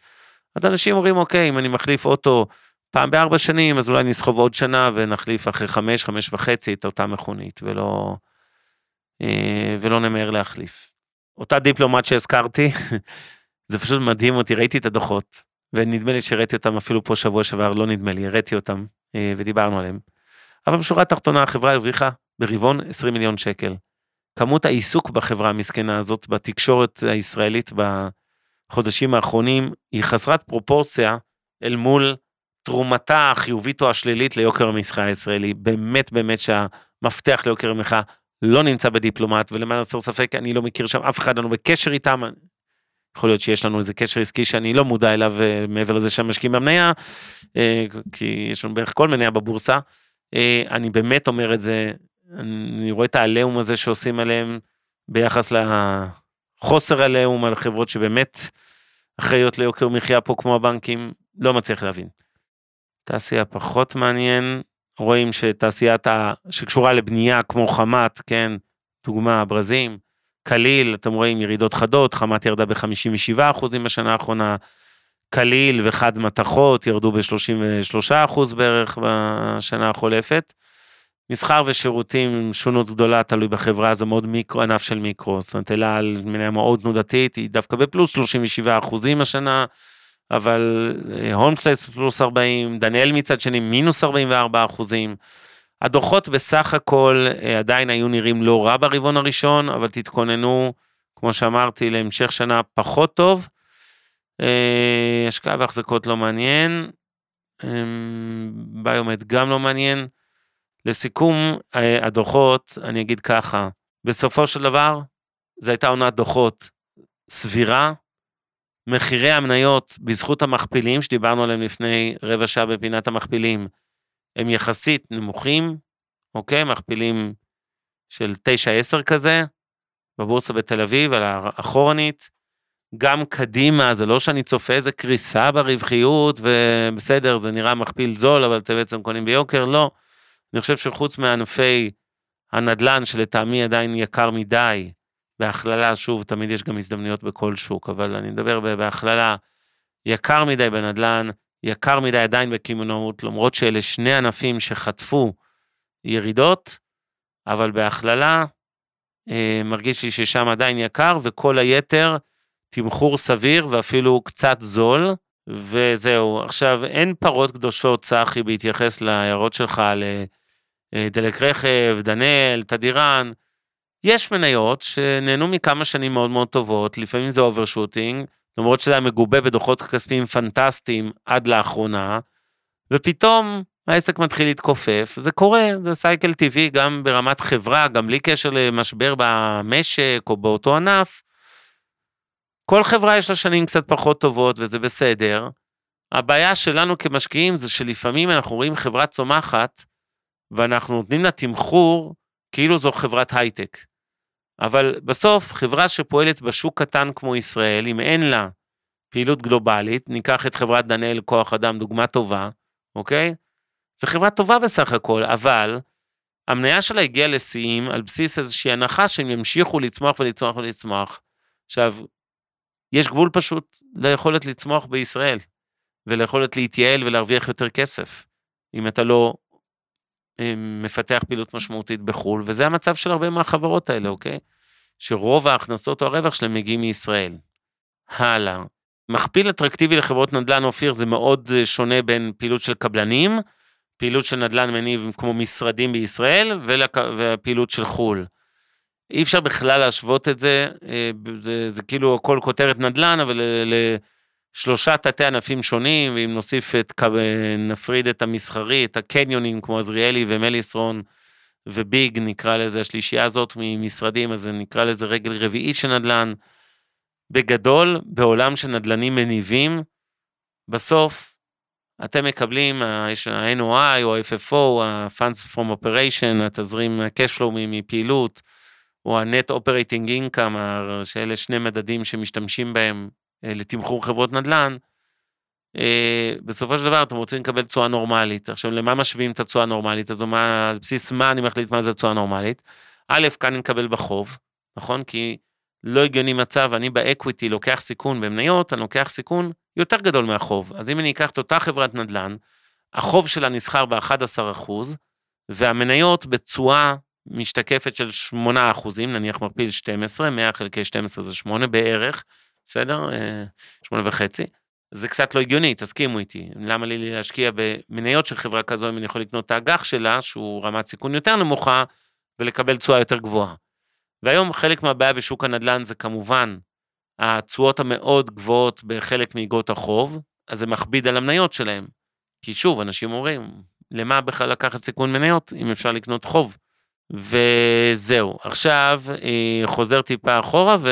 אז אנשים אומרים, אוקיי, אם אני מחליף אוטו פעם בארבע שנים, אז אולי נסחוב עוד שנה ונחליף אחרי חמש, חמש וחצי את אותה מכונית, ולא, אה, ולא נמהר להחליף. אותה דיפלומט שהזכרתי, זה פשוט מדהים אותי, ראיתי את הדוחות, ונדמה לי שהראיתי אותם אפילו פה שבוע שעבר, לא נדמה לי, הראיתי אותם אה, ודיברנו עליהם. אבל בשורה התחתונה החברה הרוויחה ברבעון 20 מיליון שקל. כמות העיסוק בחברה המסכנה הזאת, בתקשורת הישראלית בחודשים האחרונים, היא חסרת פרופורציה אל מול תרומתה החיובית או השלילית ליוקר המסחר הישראלי. באמת באמת שהמפתח ליוקר המחאה לא נמצא בדיפלומט, ולמען הסר ספק, אני לא מכיר שם אף אחד, לנו בקשר איתם, יכול להיות שיש לנו איזה קשר עסקי שאני לא מודע אליו אה, מעבר לזה שהם משקיעים במניה, אה, כי יש לנו בערך כל מניה בבורסה. אה, אני באמת אומר את זה, אני רואה את העליהום הזה שעושים עליהם ביחס לחוסר עליהום על חברות שבאמת אחראיות ליוקר מחיה פה כמו הבנקים, לא מצליח להבין. תעשייה פחות מעניין, רואים שתעשיית ה... שקשורה לבנייה כמו חמת, כן, דוגמה, ברזים, קליל, אתם רואים ירידות חדות, חמת ירדה ב-57% בשנה האחרונה, קליל וחד מתכות ירדו ב-33% בערך בשנה החולפת. מסחר ושירותים, שונות גדולה, תלוי בחברה, זה מאוד מיקרו, ענף של מיקרו. זאת אומרת, אלה על מניה מאוד תנודתית, היא דווקא בפלוס 37 אחוזים השנה, אבל הולמסטייס אה, פלוס 40, דניאל מצד שני מינוס 44 אחוזים. הדוחות בסך הכל אה, עדיין היו נראים לא רע ברבעון הראשון, אבל תתכוננו, כמו שאמרתי, להמשך שנה פחות טוב. אה, השקעה והחזקות לא מעניין, אמ, ביומט גם לא מעניין. לסיכום אה, הדוחות, אני אגיד ככה, בסופו של דבר, זו הייתה עונת דוחות סבירה. מחירי המניות בזכות המכפילים שדיברנו עליהם לפני רבע שעה בפינת המכפילים, הם יחסית נמוכים, אוקיי? מכפילים של 9-10 כזה, בבורסה בתל אביב, על האחורנית. גם קדימה, זה לא שאני צופה איזה קריסה ברווחיות, ובסדר, זה נראה מכפיל זול, אבל אתם בעצם קונים ביוקר, לא. אני חושב שחוץ מענפי הנדל"ן, שלטעמי עדיין יקר מדי, בהכללה, שוב, תמיד יש גם הזדמנויות בכל שוק, אבל אני מדבר בהכללה, יקר מדי בנדל"ן, יקר מדי עדיין בקמעונאות, למרות שאלה שני ענפים שחטפו ירידות, אבל בהכללה, אה, מרגיש לי ששם עדיין יקר, וכל היתר, תמחור סביר ואפילו קצת זול, וזהו. עכשיו, אין פרות קדושות, צחי, בהתייחס להערות שלך על אה, דלק רכב, דנאל, תדיראן. יש מניות שנהנו מכמה שנים מאוד מאוד טובות, לפעמים זה overshooting, למרות שזה היה מגובה בדוחות כספיים פנטסטיים עד לאחרונה, ופתאום העסק מתחיל להתכופף, זה קורה, זה סייקל טבעי גם ברמת חברה, גם בלי קשר למשבר במשק או באותו ענף. כל חברה יש לה שנים קצת פחות טובות וזה בסדר, הבעיה שלנו כמשקיעים זה שלפעמים אנחנו רואים חברה צומחת, ואנחנו נותנים לה תמחור כאילו זו חברת הייטק. אבל בסוף, חברה שפועלת בשוק קטן כמו ישראל, אם אין לה פעילות גלובלית, ניקח את חברת דנאל כוח אדם, דוגמה טובה, אוקיי? זו חברה טובה בסך הכל, אבל המניה שלה הגיעה לשיאים על בסיס איזושהי הנחה שהם ימשיכו לצמוח ולצמוח ולצמוח. עכשיו, יש גבול פשוט ליכולת לצמוח בישראל, וליכולת להתייעל ולהרוויח יותר כסף, אם אתה לא מפתח פעילות משמעותית בחו"ל, וזה המצב של הרבה מהחברות האלה, אוקיי? שרוב ההכנסות או הרווח שלהם מגיעים מישראל. הלאה. מכפיל אטרקטיבי לחברות נדל"ן, אופיר, זה מאוד אה, שונה בין פעילות של קבלנים, פעילות של נדל"ן מניב כמו משרדים בישראל, והפעילות של חו"ל. אי אפשר בכלל להשוות את זה, אה, זה, זה כאילו הכל כותרת נדל"ן, אבל לשלושה תתי ענפים שונים, ואם נוסיף את, נפריד את המסחרי, את הקניונים כמו עזריאלי ומליסרון וביג, נקרא לזה, השלישייה הזאת ממשרדים, אז נקרא לזה רגל רביעית של נדל"ן. בגדול, בעולם של נדל"נים מניבים, בסוף אתם מקבלים, יש ה-NOI או ה-FFO, ה-Funds from Operation, התזרים ה-cash flow מפעילות, או ה-Net Operating Income, שאלה שני מדדים שמשתמשים בהם לתמחור חברות נדל"ן, אה, בסופו של דבר אתם רוצים לקבל תשואה נורמלית. עכשיו, למה משווים את התשואה הנורמלית הזו? מה, על בסיס מה אני מחליט מה זה תשואה נורמלית? א', כאן אני מקבל בחוב, נכון? כי לא הגיוני מצב, אני באקוויטי לוקח סיכון במניות, אני לוקח סיכון יותר גדול מהחוב. אז אם אני אקח את אותה חברת נדל"ן, החוב שלה נסחר ב-11%, והמניות בתשואה משתקפת של 8 אחוזים, נניח מכפיל 12, 100 חלקי 12 זה 8 בערך, בסדר? 8 אה, וחצי. זה קצת לא הגיוני, תסכימו איתי. למה לי להשקיע במניות של חברה כזו אם אני יכול לקנות את האג"ח שלה, שהוא רמת סיכון יותר נמוכה, ולקבל תשואה יותר גבוהה. והיום חלק מהבעיה בשוק הנדל"ן זה כמובן התשואות המאוד גבוהות בחלק מאגרות החוב, אז זה מכביד על המניות שלהם. כי שוב, אנשים אומרים, למה בכלל לקחת סיכון מניות אם אפשר לקנות חוב? וזהו, עכשיו אה, חוזר טיפה אחורה ו...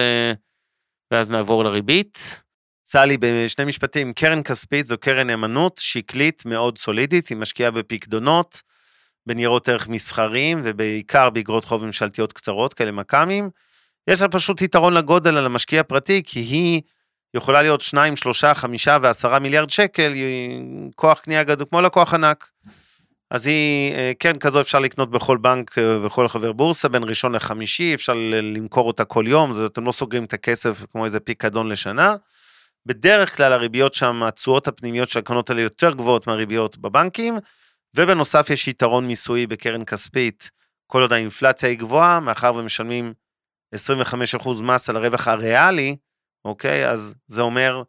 ואז נעבור לריבית. סלי, בשני משפטים, קרן כספית זו קרן נאמנות שקלית מאוד סולידית, היא משקיעה בפקדונות, בניירות ערך מסחריים ובעיקר באגרות חוב ממשלתיות קצרות כאלה מכ"מים. יש לה פשוט יתרון לגודל על המשקיע הפרטי, כי היא יכולה להיות 2, 3, 5 ו-10 מיליארד שקל, היא כוח קנייה גדול, כמו לקוח ענק. אז היא, אה, כן, כזו אפשר לקנות בכל בנק אה, וכל חבר בורסה, בין ראשון לחמישי, אפשר למכור אותה כל יום, זה, אתם לא סוגרים את הכסף כמו איזה פיקדון לשנה. בדרך כלל הריביות שם, התשואות הפנימיות של הקרנות האלה יותר גבוהות מהריביות בבנקים, ובנוסף יש יתרון מיסויי בקרן כספית, כל עוד האינפלציה היא גבוהה, מאחר ומשלמים 25% מס על הרווח הריאלי, אוקיי? אז זה אומר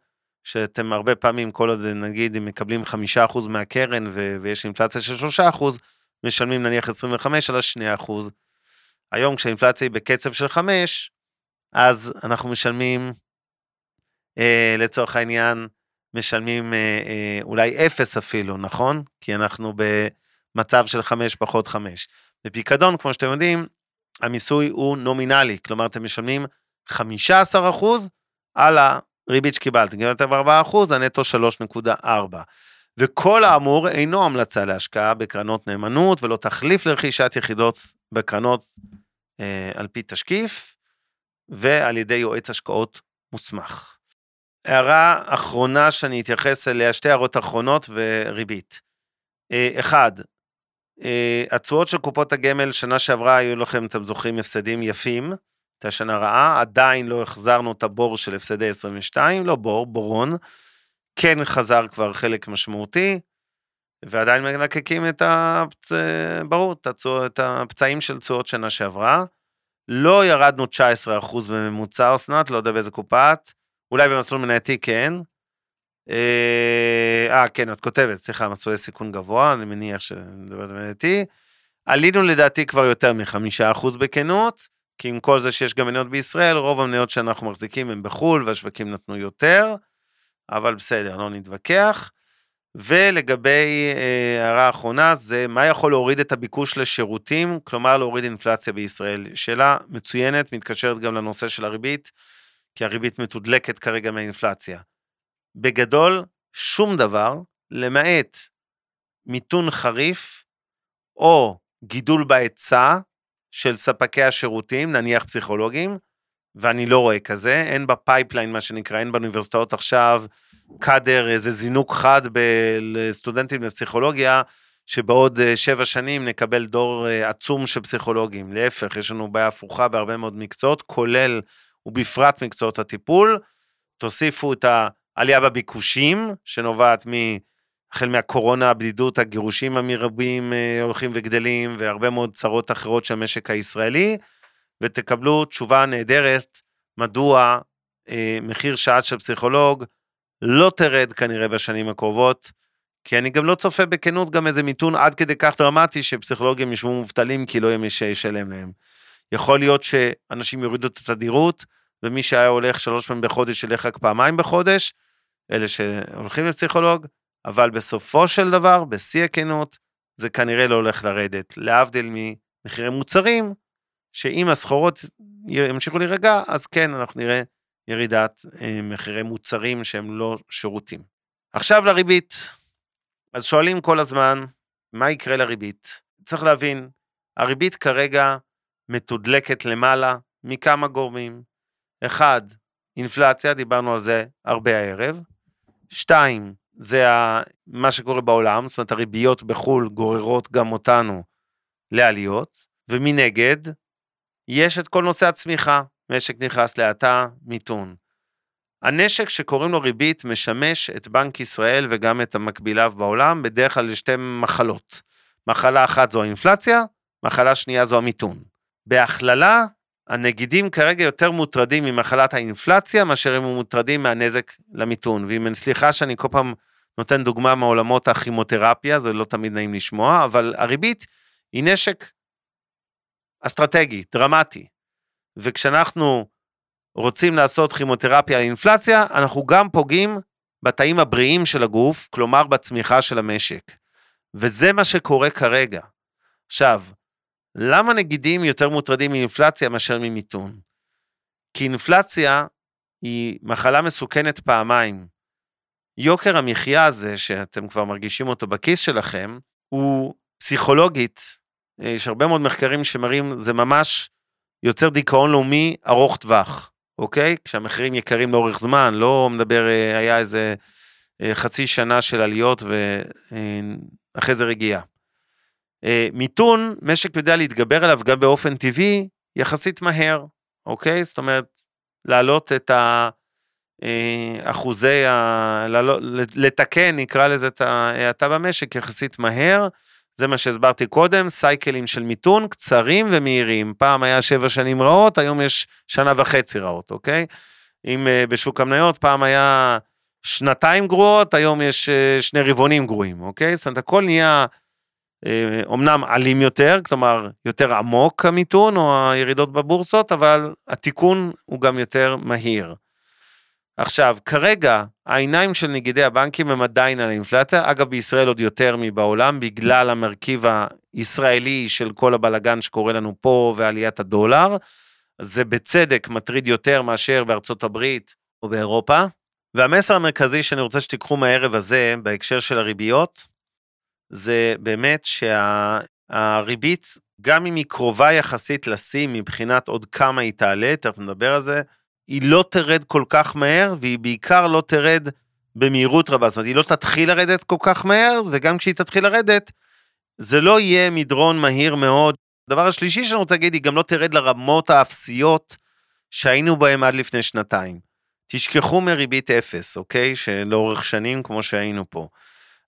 שאתם הרבה פעמים, כל עוד נגיד אם מקבלים 5% מהקרן ו- ויש אינפלציה של 3%, משלמים נניח 25 על ה-2%. היום כשהאינפלציה היא בקצב של 5, אז אנחנו משלמים, אה, לצורך העניין, משלמים אה, אה, אולי 0 אפילו, נכון? כי אנחנו במצב של 5 פחות 5. בפיקדון, כמו שאתם יודעים, המיסוי הוא נומינלי, כלומר אתם משלמים 15% על הריבית שקיבלתם, קיבלתם 4%, הנטו 3.4. וכל האמור אינו המלצה להשקעה בקרנות נאמנות ולא תחליף לרכישת יחידות בקרנות אה, על פי תשקיף ועל ידי יועץ השקעות מוסמך. הערה אחרונה שאני אתייחס אליה, שתי הערות אחרונות וריבית. אה, אחד, אה, התשואות של קופות הגמל שנה שעברה היו לכם, אתם זוכרים, הפסדים יפים, הייתה שנה רעה, עדיין לא החזרנו את הבור של הפסדי 22, לא בור, בורון, כן חזר כבר חלק משמעותי, ועדיין מלקקים את, הפצ... ברור, את, הצוע, את הפצעים של תשואות שנה שעברה. לא ירדנו 19% בממוצע, אסנת, לא יודע באיזה קופה את, אולי במסלול מנייתי כן, אה, אה, כן, את כותבת, סליחה, מסלולי סיכון גבוה, אני מניח שמדברת על מנייתי. עלינו לדעתי כבר יותר מחמישה אחוז בכנות, כי עם כל זה שיש גם מניות בישראל, רוב המניות שאנחנו מחזיקים הם בחו"ל, והשווקים נתנו יותר, אבל בסדר, לא נתווכח. ולגבי אה, הערה האחרונה, זה מה יכול להוריד את הביקוש לשירותים, כלומר להוריד אינפלציה בישראל. שאלה מצוינת, מתקשרת גם לנושא של הריבית, כי הריבית מתודלקת כרגע מהאינפלציה. בגדול, שום דבר, למעט מיתון חריף או גידול בהיצע של ספקי השירותים, נניח פסיכולוגים, ואני לא רואה כזה, אין ב pipeline מה שנקרא, אין באוניברסיטאות עכשיו קאדר, איזה זינוק חד לסטודנטים לפסיכולוגיה, שבעוד אה, שבע שנים נקבל דור אה, עצום של פסיכולוגים. להפך, יש לנו בעיה הפוכה בהרבה מאוד מקצועות, כולל ובפרט מקצועות הטיפול. תוסיפו את העלייה בביקושים, שנובעת מ... החל מהקורונה, הבדידות, הגירושים המרבים אה, הולכים וגדלים, והרבה מאוד צרות אחרות של המשק הישראלי, ותקבלו תשובה נהדרת מדוע אה, מחיר שעת של פסיכולוג לא תרד כנראה בשנים הקרובות, כי אני גם לא צופה בכנות גם איזה מיתון עד כדי כך דרמטי שפסיכולוגים ישבו מובטלים כי לא יהיה מי שישלם להם. יכול להיות שאנשים יורידו את התדירות, ומי שהיה הולך שלוש פעמים בחודש ילך רק פעמיים בחודש, אלה שהולכים לפסיכולוג, אבל בסופו של דבר, בשיא הכנות, זה כנראה לא הולך לרדת, להבדיל ממחירי מוצרים, שאם הסחורות ימשיכו להירגע, אז כן, אנחנו נראה ירידת אה, מחירי מוצרים שהם לא שירותים. עכשיו לריבית. אז שואלים כל הזמן, מה יקרה לריבית? צריך להבין, הריבית כרגע מתודלקת למעלה מכמה גורמים. אחד, אינפלציה, דיברנו על זה הרבה הערב. שתיים, זה מה שקורה בעולם, זאת אומרת הריביות בחו"ל גוררות גם אותנו לעליות, ומנגד, יש את כל נושא הצמיחה, משק נכנס להאטה, מיתון. הנשק שקוראים לו ריבית משמש את בנק ישראל וגם את המקביליו בעולם בדרך כלל לשתי מחלות. מחלה אחת זו האינפלציה, מחלה שנייה זו המיתון. בהכללה, הנגידים כרגע יותר מוטרדים ממחלת האינפלציה מאשר הם מוטרדים מהנזק למיתון. ואם סליחה שאני כל פעם נותן דוגמה מעולמות הכימותרפיה, זה לא תמיד נעים לשמוע, אבל הריבית היא נשק אסטרטגי, דרמטי. וכשאנחנו רוצים לעשות כימותרפיה לאינפלציה, אנחנו גם פוגעים בתאים הבריאים של הגוף, כלומר בצמיחה של המשק. וזה מה שקורה כרגע. עכשיו, למה נגידים יותר מוטרדים מאינפלציה מאשר ממיתון? כי אינפלציה היא מחלה מסוכנת פעמיים. יוקר המחיה הזה, שאתם כבר מרגישים אותו בכיס שלכם, הוא פסיכולוגית, יש הרבה מאוד מחקרים שמראים, זה ממש יוצר דיכאון לאומי ארוך טווח, אוקיי? כשהמחירים יקרים לאורך זמן, לא מדבר, אה, היה איזה אה, חצי שנה של עליות ואחרי אה, זה רגיעה. מיתון, משק יודע להתגבר עליו גם באופן טבעי, יחסית מהר, אוקיי? זאת אומרת, להעלות את האחוזי, ה... לתקן, נקרא לזה את ההאטה במשק יחסית מהר. זה מה שהסברתי קודם, סייקלים של מיתון קצרים ומהירים. פעם היה שבע שנים רעות, היום יש שנה וחצי רעות, אוקיי? אם uh, בשוק המניות פעם היה שנתיים גרועות, היום יש שני רבעונים גרועים, אוקיי? זאת אומרת, הכל נהיה אומנם אה, אלים יותר, כלומר, יותר עמוק המיתון או הירידות בבורסות, אבל התיקון הוא גם יותר מהיר. עכשיו, כרגע העיניים של נגידי הבנקים הם עדיין על האינפלציה, אגב בישראל עוד יותר מבעולם, בגלל המרכיב הישראלי של כל הבלגן שקורה לנו פה ועליית הדולר, זה בצדק מטריד יותר מאשר בארצות הברית או באירופה. והמסר המרכזי שאני רוצה שתיקחו מהערב הזה בהקשר של הריביות, זה באמת שהריבית, שה, גם אם היא קרובה יחסית לשיא מבחינת עוד כמה היא תעלה, תכף נדבר על זה, היא לא תרד כל כך מהר, והיא בעיקר לא תרד במהירות רבה. זאת אומרת, היא לא תתחיל לרדת כל כך מהר, וגם כשהיא תתחיל לרדת, זה לא יהיה מדרון מהיר מאוד. הדבר השלישי שאני רוצה להגיד, היא גם לא תרד לרמות האפסיות שהיינו בהן עד לפני שנתיים. תשכחו מריבית אפס, אוקיי? שלאורך שנים כמו שהיינו פה.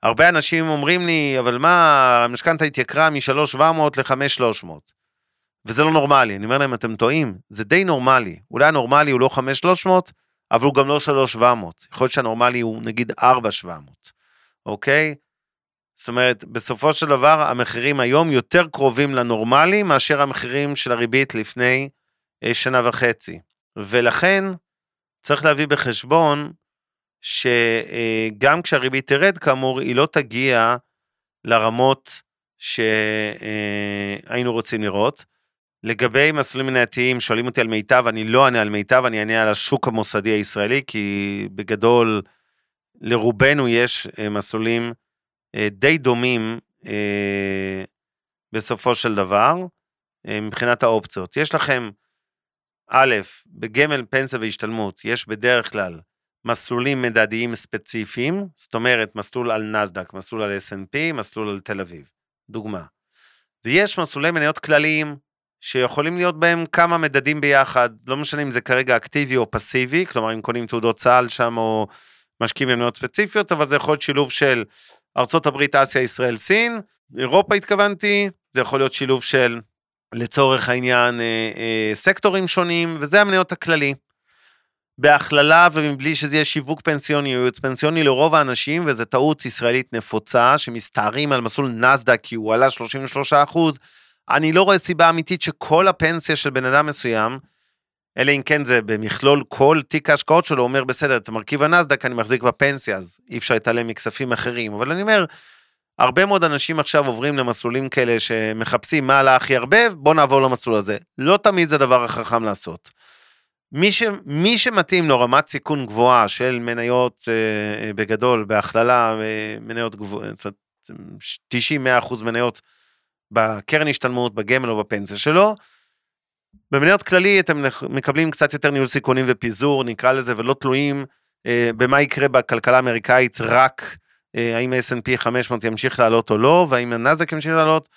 הרבה אנשים אומרים לי, אבל מה, המשכנתה התייקרה מ-3,700 ל-5,300. וזה לא נורמלי. אני אומר להם, אתם טועים, זה די נורמלי. אולי הנורמלי הוא לא 5,300, אבל הוא גם לא 3,700. יכול להיות שהנורמלי הוא נגיד 4,700, אוקיי? זאת אומרת, בסופו של דבר, המחירים היום יותר קרובים לנורמלי מאשר המחירים של הריבית לפני אה, שנה וחצי. ולכן, צריך להביא בחשבון שגם כשהריבית תרד, כאמור, היא לא תגיע לרמות שהיינו רוצים לראות. לגבי מסלולים מנייתיים, שואלים אותי על מיטב, אני לא אענה על מיטב, אני אענה על השוק המוסדי הישראלי, כי בגדול לרובנו יש מסלולים די דומים בסופו של דבר, מבחינת האופציות. יש לכם, א', בגמל פנסיה והשתלמות, יש בדרך כלל מסלולים מדדיים ספציפיים, זאת אומרת, מסלול על נסדק, מסלול על S&P, מסלול על תל אביב, דוגמה. ויש מסלולי מניות כלליים, שיכולים להיות בהם כמה מדדים ביחד, לא משנה אם זה כרגע אקטיבי או פסיבי, כלומר אם קונים תעודות צה"ל שם או משקיעים במניות ספציפיות, אבל זה יכול להיות שילוב של הברית, אסיה, ישראל, סין, אירופה התכוונתי, זה יכול להיות שילוב של, לצורך העניין, אה, אה, סקטורים שונים, וזה המניות הכללי. בהכללה ומבלי שזה יהיה שיווק פנסיוני ייעוץ פנסיוני לרוב האנשים, וזו טעות ישראלית נפוצה, שמסתערים על מסלול נסדק כי הוא עלה 33 אחוז, אני לא רואה סיבה אמיתית שכל הפנסיה של בן אדם מסוים, אלא אם כן זה במכלול כל תיק ההשקעות שלו, אומר בסדר, את מרכיב הנסדק אני מחזיק בפנסיה, אז אי אפשר להתעלם מכספים אחרים, אבל אני אומר, הרבה מאוד אנשים עכשיו עוברים למסלולים כאלה שמחפשים מה עלה הכי הרבה, בוא נעבור למסלול הזה. לא תמיד זה הדבר החכם לעשות. מי, ש, מי שמתאים לו רמת סיכון גבוהה של מניות אה, בגדול, בהכללה, אה, מניות גבוהות, 90-100% מניות בקרן השתלמות, בגמל או בפנסיה שלו, במניות כללי אתם מקבלים קצת יותר ניהול סיכונים ופיזור, נקרא לזה, ולא תלויים אה, במה יקרה בכלכלה האמריקאית, רק אה, האם ה-S&P 500 ימשיך לעלות או לא, והאם הנאזק ימשיך לעלות,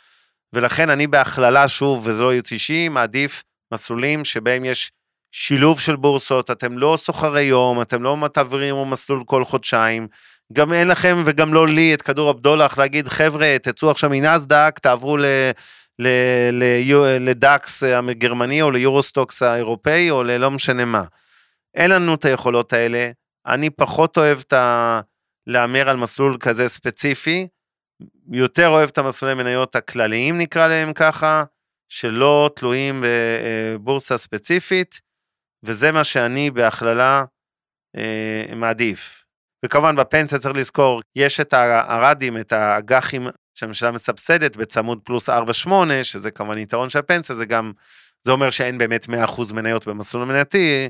ולכן אני בהכללה, שוב, וזה לא ייעוץ אישי, מעדיף מסלולים שבהם יש שילוב של בורסות, אתם לא סוחרי יום, אתם לא תעבירו מסלול כל חודשיים, גם אין לכם וגם לא לי את כדור הבדולח להגיד, חבר'ה, תצאו עכשיו מנסדק, תעברו ל... לדקס הגרמני או ליורוסטוקס האירופאי או ללא משנה מה. אין לנו את היכולות האלה, אני פחות אוהב את ה... להמר על מסלול כזה ספציפי, יותר אוהב את המסלולי מניות הכלליים נקרא להם ככה, שלא תלויים בבורסה ספציפית, וזה מה שאני בהכללה אה, מעדיף. וכמובן בפנסיה צריך לזכור, יש את הרדים, את האג"חים שהממשלה מסבסדת בצמוד פלוס 4-8, שזה כמובן יתרון של הפנסיה, זה גם, זה אומר שאין באמת 100% מניות במסלול המנייתי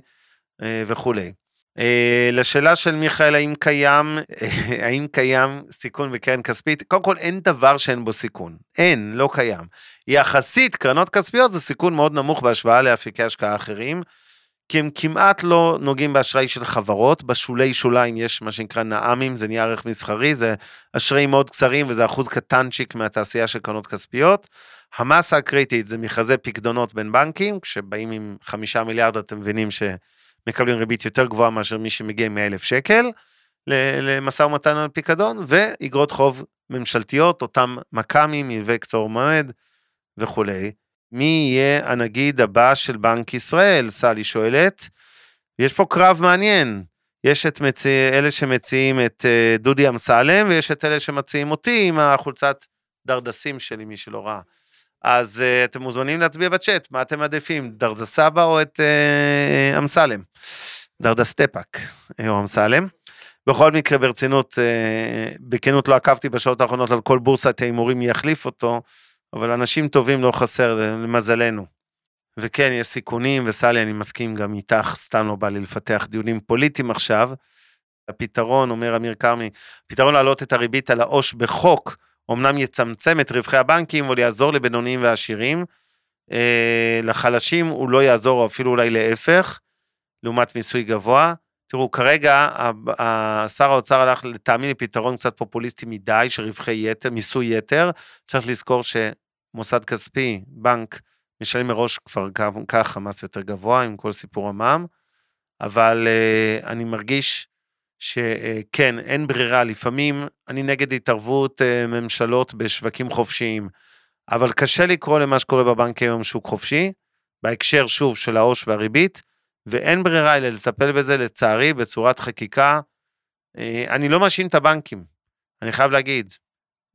אה, וכולי. אה, לשאלה של מיכאל, האם קיים, האם קיים סיכון בקרן כספית? קודם כל, אין דבר שאין בו סיכון. אין, לא קיים. יחסית, קרנות כספיות זה סיכון מאוד נמוך בהשוואה לאפיקי השקעה אחרים. כי הם כמעט לא נוגעים באשראי של חברות, בשולי שוליים יש מה שנקרא נע"מים, זה נהיה ערך מסחרי, זה אשראים מאוד קצרים וזה אחוז קטנצ'יק מהתעשייה של קרנות כספיות. המסה הקריטית זה מכרזי פקדונות בין בנקים, כשבאים עם חמישה מיליארד אתם מבינים שמקבלים ריבית יותר גבוהה מאשר מי שמגיע עם 100 אלף שקל למשא ומתן על פיקדון, ואיגרות חוב ממשלתיות, אותם מכ"מים, מלווה קצור מועד וכולי. מי יהיה הנגיד הבא של בנק ישראל? סלי שואלת. יש פה קרב מעניין. יש את מציא, אלה שמציעים את uh, דודי אמסלם, ויש את אלה שמציעים אותי עם החולצת דרדסים שלי, מי שלא ראה. אז אה, אתם מוזמנים להצביע בצ'אט, מה אתם מעדיפים, דרדסבא או את אה, אמסלם? דרדסטפאק או אמסלם. בכל מקרה, ברצינות, בכנות לא עקבתי בשעות האחרונות על כל בורסת ההימורים יחליף אותו. אבל אנשים טובים לא חסר, למזלנו. וכן, יש סיכונים, וסלי, אני מסכים גם איתך, סתם לא בא לי לפתח דיונים פוליטיים עכשיו. הפתרון, אומר אמיר כרמי, פתרון להעלות את הריבית על העו"ש בחוק, אמנם יצמצם את רווחי הבנקים, אבל יעזור לבינוניים ועשירים. אה, לחלשים הוא לא יעזור, אפילו אולי להפך, לעומת מיסוי גבוה. תראו, כרגע שר האוצר הלך לטעמי לפתרון קצת פופוליסטי מדי של רווחי יתר, מיסוי יתר. צריך לזכור שמוסד כספי, בנק, משלם מראש כבר ככה מס יותר גבוה עם כל סיפור המע"מ, אבל uh, אני מרגיש שכן, uh, אין ברירה, לפעמים אני נגד התערבות uh, ממשלות בשווקים חופשיים, אבל קשה לקרוא למה שקורה בבנק היום שוק חופשי, בהקשר שוב של העו"ש והריבית, ואין ברירה אלא לטפל בזה, לצערי, בצורת חקיקה. אה, אני לא מאשים את הבנקים, אני חייב להגיד.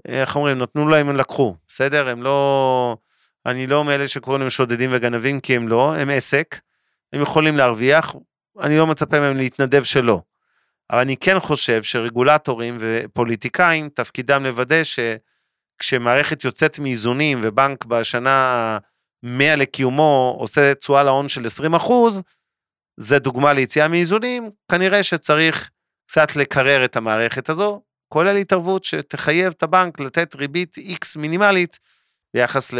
איך אומרים, נתנו להם, הם לקחו, בסדר? הם לא... אני לא מאלה שקוראים להם שודדים וגנבים, כי הם לא, הם עסק, הם יכולים להרוויח, אני לא מצפה מהם להתנדב שלא. אבל אני כן חושב שרגולטורים ופוליטיקאים, תפקידם לוודא שכשמערכת יוצאת מאיזונים ובנק בשנה 100 לקיומו עושה תשואה להון של 20 אחוז, זה דוגמה ליציאה מאיזונים, כנראה שצריך קצת לקרר את המערכת הזו, כולל התערבות שתחייב את הבנק לתת ריבית X מינימלית ביחס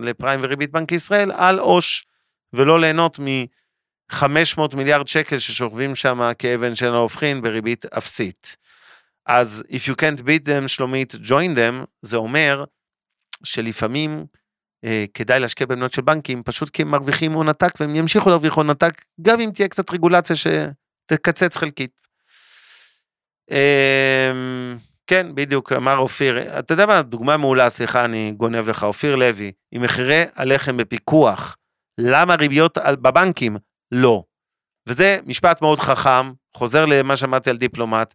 לפריים וריבית בנק ישראל על עו"ש, ולא ליהנות מ-500 מיליארד שקל ששוכבים שם כאבן שאין הופכין בריבית אפסית. אז If you can't beat them, שלומית, join them, זה אומר שלפעמים כדאי להשקיע במניות של בנקים, פשוט כי הם מרוויחים הון עתק והם ימשיכו להרוויח הון עתק, גם אם תהיה קצת רגולציה שתקצץ חלקית. אה, כן, בדיוק, אמר אופיר, אתה יודע מה, דוגמה מעולה, סליחה, אני גונב לך, אופיר לוי, עם מחירי הלחם בפיקוח, למה ריביות בבנקים? לא. וזה משפט מאוד חכם, חוזר למה שאמרתי על דיפלומט,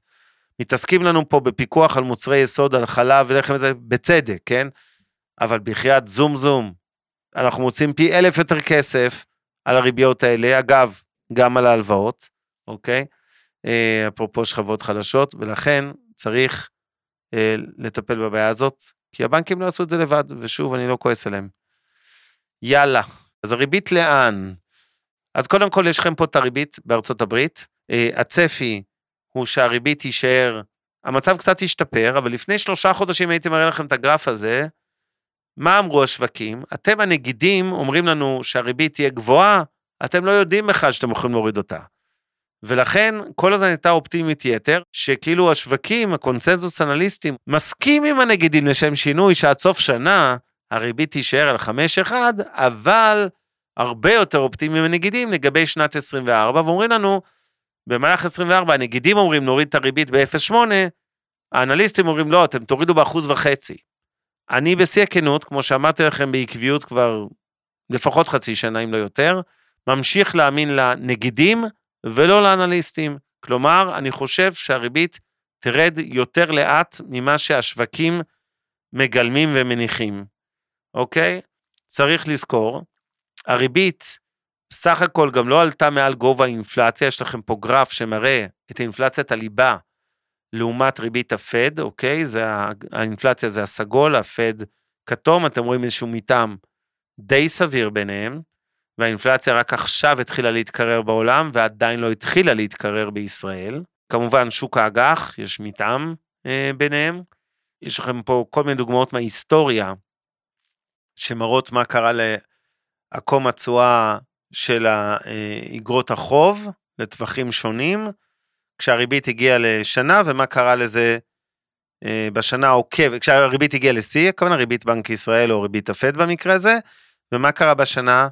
מתעסקים לנו פה בפיקוח על מוצרי יסוד, על חלב ולחם בצדק, כן? אבל בחייאת זום זום, אנחנו מוצאים פי אלף יותר כסף על הריביות האלה, אגב, גם על ההלוואות, אוקיי? אה, אפרופו שכבות חלשות, ולכן צריך אה, לטפל בבעיה הזאת, כי הבנקים לא עשו את זה לבד, ושוב, אני לא כועס עליהם. יאללה, אז הריבית לאן? אז קודם כל יש לכם פה את הריבית בארצות הברית. אה, הצפי הוא שהריבית תישאר, המצב קצת השתפר, אבל לפני שלושה חודשים הייתי מראה לכם את הגרף הזה, מה אמרו השווקים? אתם הנגידים אומרים לנו שהריבית תהיה גבוהה, אתם לא יודעים בכלל שאתם יכולים להוריד אותה. ולכן כל הזמן הייתה אופטימית יתר, שכאילו השווקים, הקונצנזוס אנליסטים, מסכים עם הנגידים לשם שינוי שעד סוף שנה הריבית תישאר על 5-1, אבל הרבה יותר אופטימיים הנגידים לגבי שנת 24, ואומרים לנו, במהלך 24 הנגידים אומרים נוריד את הריבית ב-0.8, האנליסטים אומרים לא, אתם תורידו באחוז וחצי. אני בשיא הכנות, כמו שאמרתי לכם בעקביות כבר לפחות חצי שנה, אם לא יותר, ממשיך להאמין לנגידים ולא לאנליסטים. כלומר, אני חושב שהריבית תרד יותר לאט ממה שהשווקים מגלמים ומניחים, אוקיי? צריך לזכור, הריבית סך הכל גם לא עלתה מעל גובה האינפלציה, יש לכם פה גרף שמראה את אינפלציית הליבה לעומת ריבית הפד, אוקיי? זה, האינפלציה זה הסגול, הפד כתום, אתם רואים איזשהו מתאם די סביר ביניהם, והאינפלציה רק עכשיו התחילה להתקרר בעולם, ועדיין לא התחילה להתקרר בישראל. כמובן, שוק האג"ח, יש מתאם אה, ביניהם. יש לכם פה כל מיני דוגמאות מההיסטוריה, שמראות מה קרה לעקום התשואה של איגרות החוב לטווחים שונים. כשהריבית הגיעה לשנה, ומה קרה לזה אה, בשנה העוקבת, כשהריבית הגיעה לשיא, הכוונה ריבית בנק ישראל או ריבית הפד במקרה הזה, ומה קרה בשנה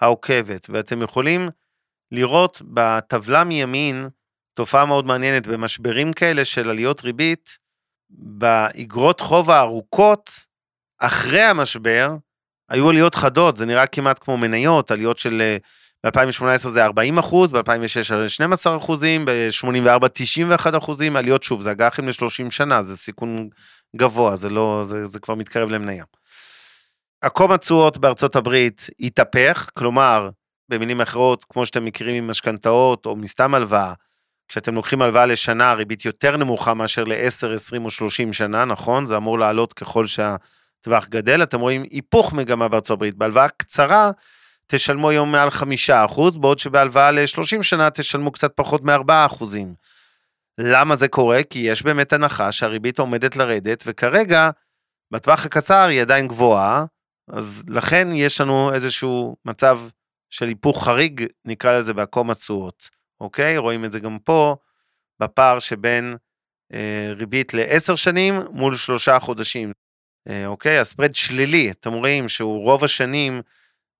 העוקבת. ואתם יכולים לראות בטבלה מימין תופעה מאוד מעניינת במשברים כאלה של עליות ריבית, באגרות חוב הארוכות, אחרי המשבר, היו עליות חדות, זה נראה כמעט כמו מניות, עליות של אה, ב-2018 זה 40 אחוז, ב-2006 12 אחוזים, ב-84 91 אחוזים, עליות שוב, זה אג"חים ל-30 שנה, זה סיכון גבוה, זה לא, זה, זה כבר מתקרב למניה. עקום התשואות בארצות הברית התהפך, כלומר, במילים אחרות, כמו שאתם מכירים ממשכנתאות או מסתם הלוואה, כשאתם לוקחים הלוואה לשנה, הריבית יותר נמוכה מאשר ל-10, 20 או 30 שנה, נכון? זה אמור לעלות ככל שהטווח גדל. אתם רואים היפוך מגמה בארצות הברית. בהלוואה קצרה, תשלמו היום מעל חמישה אחוז, בעוד שבהלוואה ל-30 שנה תשלמו קצת פחות מארבעה אחוזים. למה זה קורה? כי יש באמת הנחה שהריבית עומדת לרדת, וכרגע, בטווח הקצר היא עדיין גבוהה, אז לכן יש לנו איזשהו מצב של היפוך חריג, נקרא לזה בעקום התשואות, אוקיי? רואים את זה גם פה, בפער שבין אה, ריבית לעשר שנים מול שלושה חודשים. אה, אוקיי? הספרד שלילי, אתם רואים שהוא רוב השנים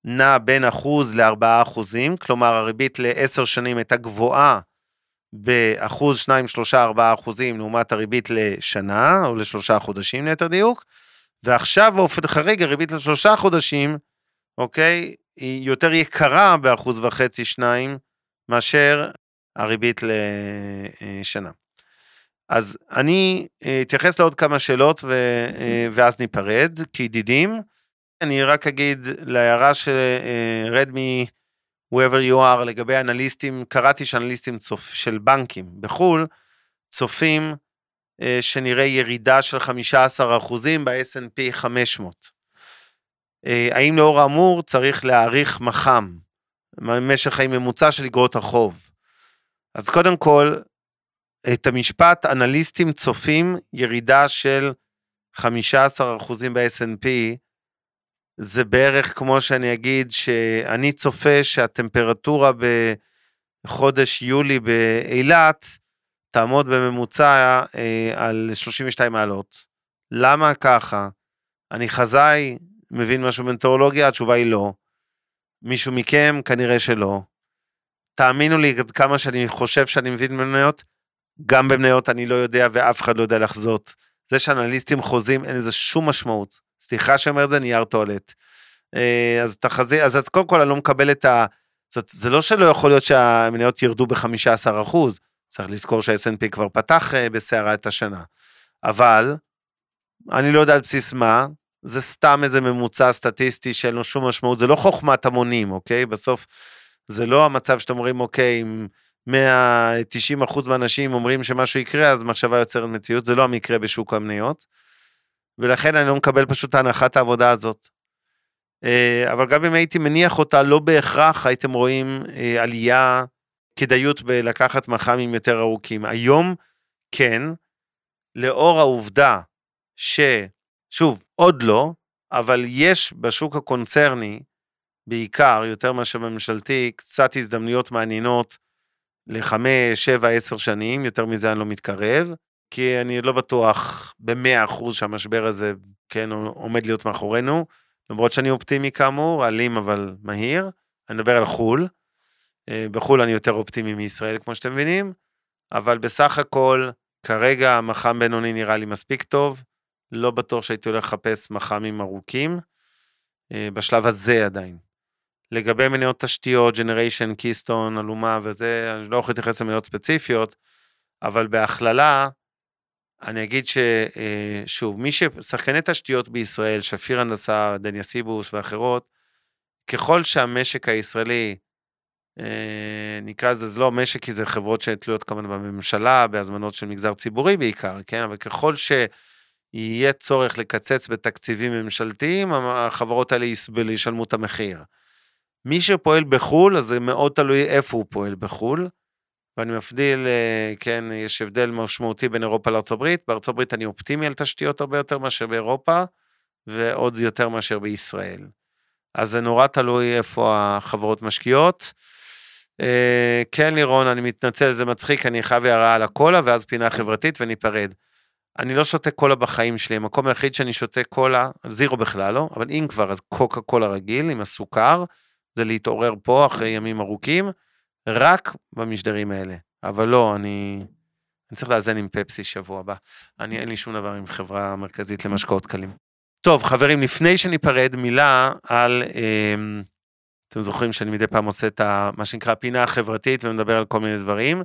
נע בין אחוז לארבעה אחוזים, כלומר הריבית לעשר שנים הייתה גבוהה באחוז, שניים, שלושה, ארבעה אחוזים, לעומת הריבית לשנה, או לשלושה חודשים ליתר דיוק, ועכשיו באופן חריג הריבית לשלושה חודשים, אוקיי, היא יותר יקרה באחוז וחצי, שניים, מאשר הריבית לשנה. אז אני אה, אתייחס לעוד כמה שאלות ו, אה, ואז ניפרד כידידים. אני רק אגיד להערה מ... whoever you are לגבי אנליסטים, קראתי שאנליסטים צופ... של בנקים בחו"ל צופים uh, שנראה ירידה של 15% ב-S&P 500. Uh, האם לאור האמור צריך להעריך מח"מ, משך חיים ממוצע של אגרות החוב? אז קודם כל, את המשפט, אנליסטים צופים ירידה של 15% ב-S&P, זה בערך כמו שאני אגיד שאני צופה שהטמפרטורה בחודש יולי באילת תעמוד בממוצע אה, על 32 מעלות. למה ככה? אני חזאי, מבין משהו במטאורולוגיה? התשובה היא לא. מישהו מכם? כנראה שלא. תאמינו לי, עד כמה שאני חושב שאני מבין במניות, גם במניות אני לא יודע ואף אחד לא יודע לחזות. זה שאנליסטים חוזים, אין לזה שום משמעות. סליחה שאומר את זה, נייר טואלט. אה, אז תחזי, אז את קודם כל אני לא מקבל את ה... זאת, זה לא שלא יכול להיות שהמניות ירדו ב-15 אחוז, צריך לזכור שה-S&P כבר פתח אה, בסערה את השנה. אבל, אני לא יודע על בסיס מה, זה סתם איזה ממוצע סטטיסטי שאין לו שום משמעות, זה לא חוכמת המונים, אוקיי? בסוף, זה לא המצב שאתם אומרים, אוקיי, אם 190 אחוז מהאנשים אומרים שמשהו יקרה, אז מחשבה יוצרת מציאות, זה לא המקרה בשוק המניות. ולכן אני לא מקבל פשוט הנחת העבודה הזאת. אה, אבל גם אם הייתי מניח אותה, לא בהכרח הייתם רואים אה, עלייה, כדאיות בלקחת מח"מים יותר ארוכים. היום, כן, לאור העובדה ש... שוב, עוד לא, אבל יש בשוק הקונצרני, בעיקר, יותר מאשר בממשלתי, קצת הזדמנויות מעניינות לחמש, שבע, עשר שנים, יותר מזה אני לא מתקרב, כי אני לא בטוח במאה אחוז שהמשבר הזה, כן, עומד להיות מאחורינו, למרות שאני אופטימי כאמור, אלים אבל מהיר, אני מדבר על חו"ל, אה, בחו"ל אני יותר אופטימי מישראל, כמו שאתם מבינים, אבל בסך הכל, כרגע מח"ם בינוני נראה לי מספיק טוב, לא בטוח שהייתי הולך לחפש מח"מים ארוכים, אה, בשלב הזה עדיין. לגבי מניות תשתיות, ג'נריישן, קיסטון, אלומה וזה, אני לא יכול להתייחס למניות ספציפיות, אבל בהכללה, אני אגיד ששוב, אה, מי ששחקני תשתיות בישראל, שפיר הנדסה, דניה סיבוס ואחרות, ככל שהמשק הישראלי, אה, נקרא לזה, זה לא משק, כי זה חברות שתלויות כמובן בממשלה, בהזמנות של מגזר ציבורי בעיקר, כן? אבל ככל שיהיה צורך לקצץ בתקציבים ממשלתיים, החברות האלה ישלמו את המחיר. מי שפועל בחו"ל, אז זה מאוד תלוי איפה הוא פועל בחו"ל. ואני מבדיל, אה, כן, יש הבדל משמעותי בין אירופה לארה"ב. בארה"ב אני אופטימי על תשתיות הרבה יותר מאשר באירופה, ועוד יותר מאשר בישראל. אז זה נורא תלוי איפה החברות משקיעות. אה, כן, לירון, אני מתנצל, זה מצחיק, אני חייב הערה על הקולה, ואז פינה חברתית וניפרד. אני לא שותה קולה בחיים שלי, המקום היחיד שאני שותה קולה, זירו בכלל לא, אבל אם כבר, אז קוקה קולה רגיל עם הסוכר, זה להתעורר פה אחרי ימים ארוכים. רק במשדרים האלה. אבל לא, אני, אני צריך לאזן עם פפסי שבוע הבא. אני, אין לי שום דבר עם חברה מרכזית למשקאות קלים. טוב, חברים, לפני שניפרד, מילה על... אה, אתם זוכרים שאני מדי פעם עושה את ה, מה שנקרא הפינה החברתית ומדבר על כל מיני דברים.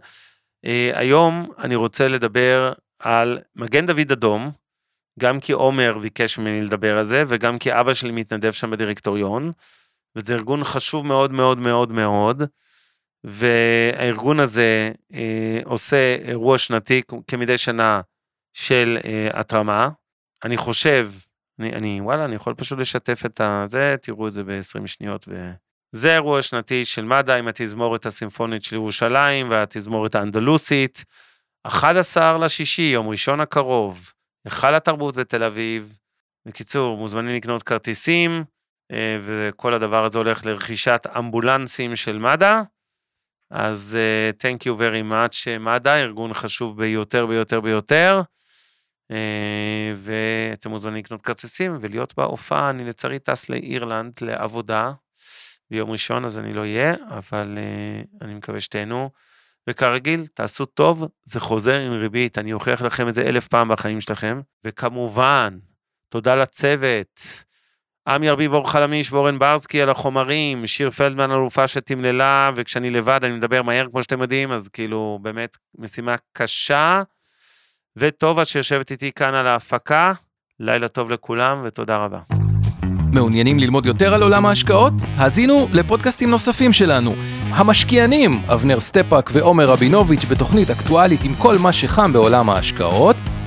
אה, היום אני רוצה לדבר על מגן דוד אדום, גם כי עומר ביקש ממני לדבר על זה, וגם כי אבא שלי מתנדב שם בדירקטוריון, וזה ארגון חשוב מאוד מאוד מאוד מאוד. והארגון הזה אה, עושה אירוע שנתי כמדי שנה של אה, התרמה. אני חושב, אני, אני, וואלה, אני יכול פשוט לשתף את זה, תראו את זה ב-20 שניות. ו... זה אירוע שנתי של מד"א עם התזמורת הסימפונית של ירושלים והתזמורת האנדלוסית. 11 לשישי, יום ראשון הקרוב, היכל התרבות בתל אביב. בקיצור, מוזמנים לקנות כרטיסים, אה, וכל הדבר הזה הולך לרכישת אמבולנסים של מד"א. אז uh, thank you very much, אה, מד"א, ארגון חשוב ביותר ביותר ביותר. Uh, ואתם מוזמנים לקנות כרטיסים ולהיות בהופעה. אני לצערי טס לאירלנד לעבודה ביום ראשון, אז אני לא אהיה, אבל uh, אני מקווה שתהנו. וכרגיל, תעשו טוב, זה חוזר עם ריבית, אני אוכיח לכם את זה אלף פעם בחיים שלכם. וכמובן, תודה לצוות. עמי ארביב אור חלמיש ואורן ברסקי על החומרים, שיר פלדמן אלופה שתמללה, וכשאני לבד אני מדבר מהר כמו שאתם יודעים, אז כאילו באמת משימה קשה. וטובה שיושבת איתי כאן על ההפקה, לילה טוב לכולם ותודה רבה. מעוניינים ללמוד יותר על עולם ההשקעות? האזינו לפודקאסטים נוספים שלנו. המשקיענים, אבנר סטפאק ועומר רבינוביץ' בתוכנית אקטואלית עם כל מה שחם בעולם ההשקעות.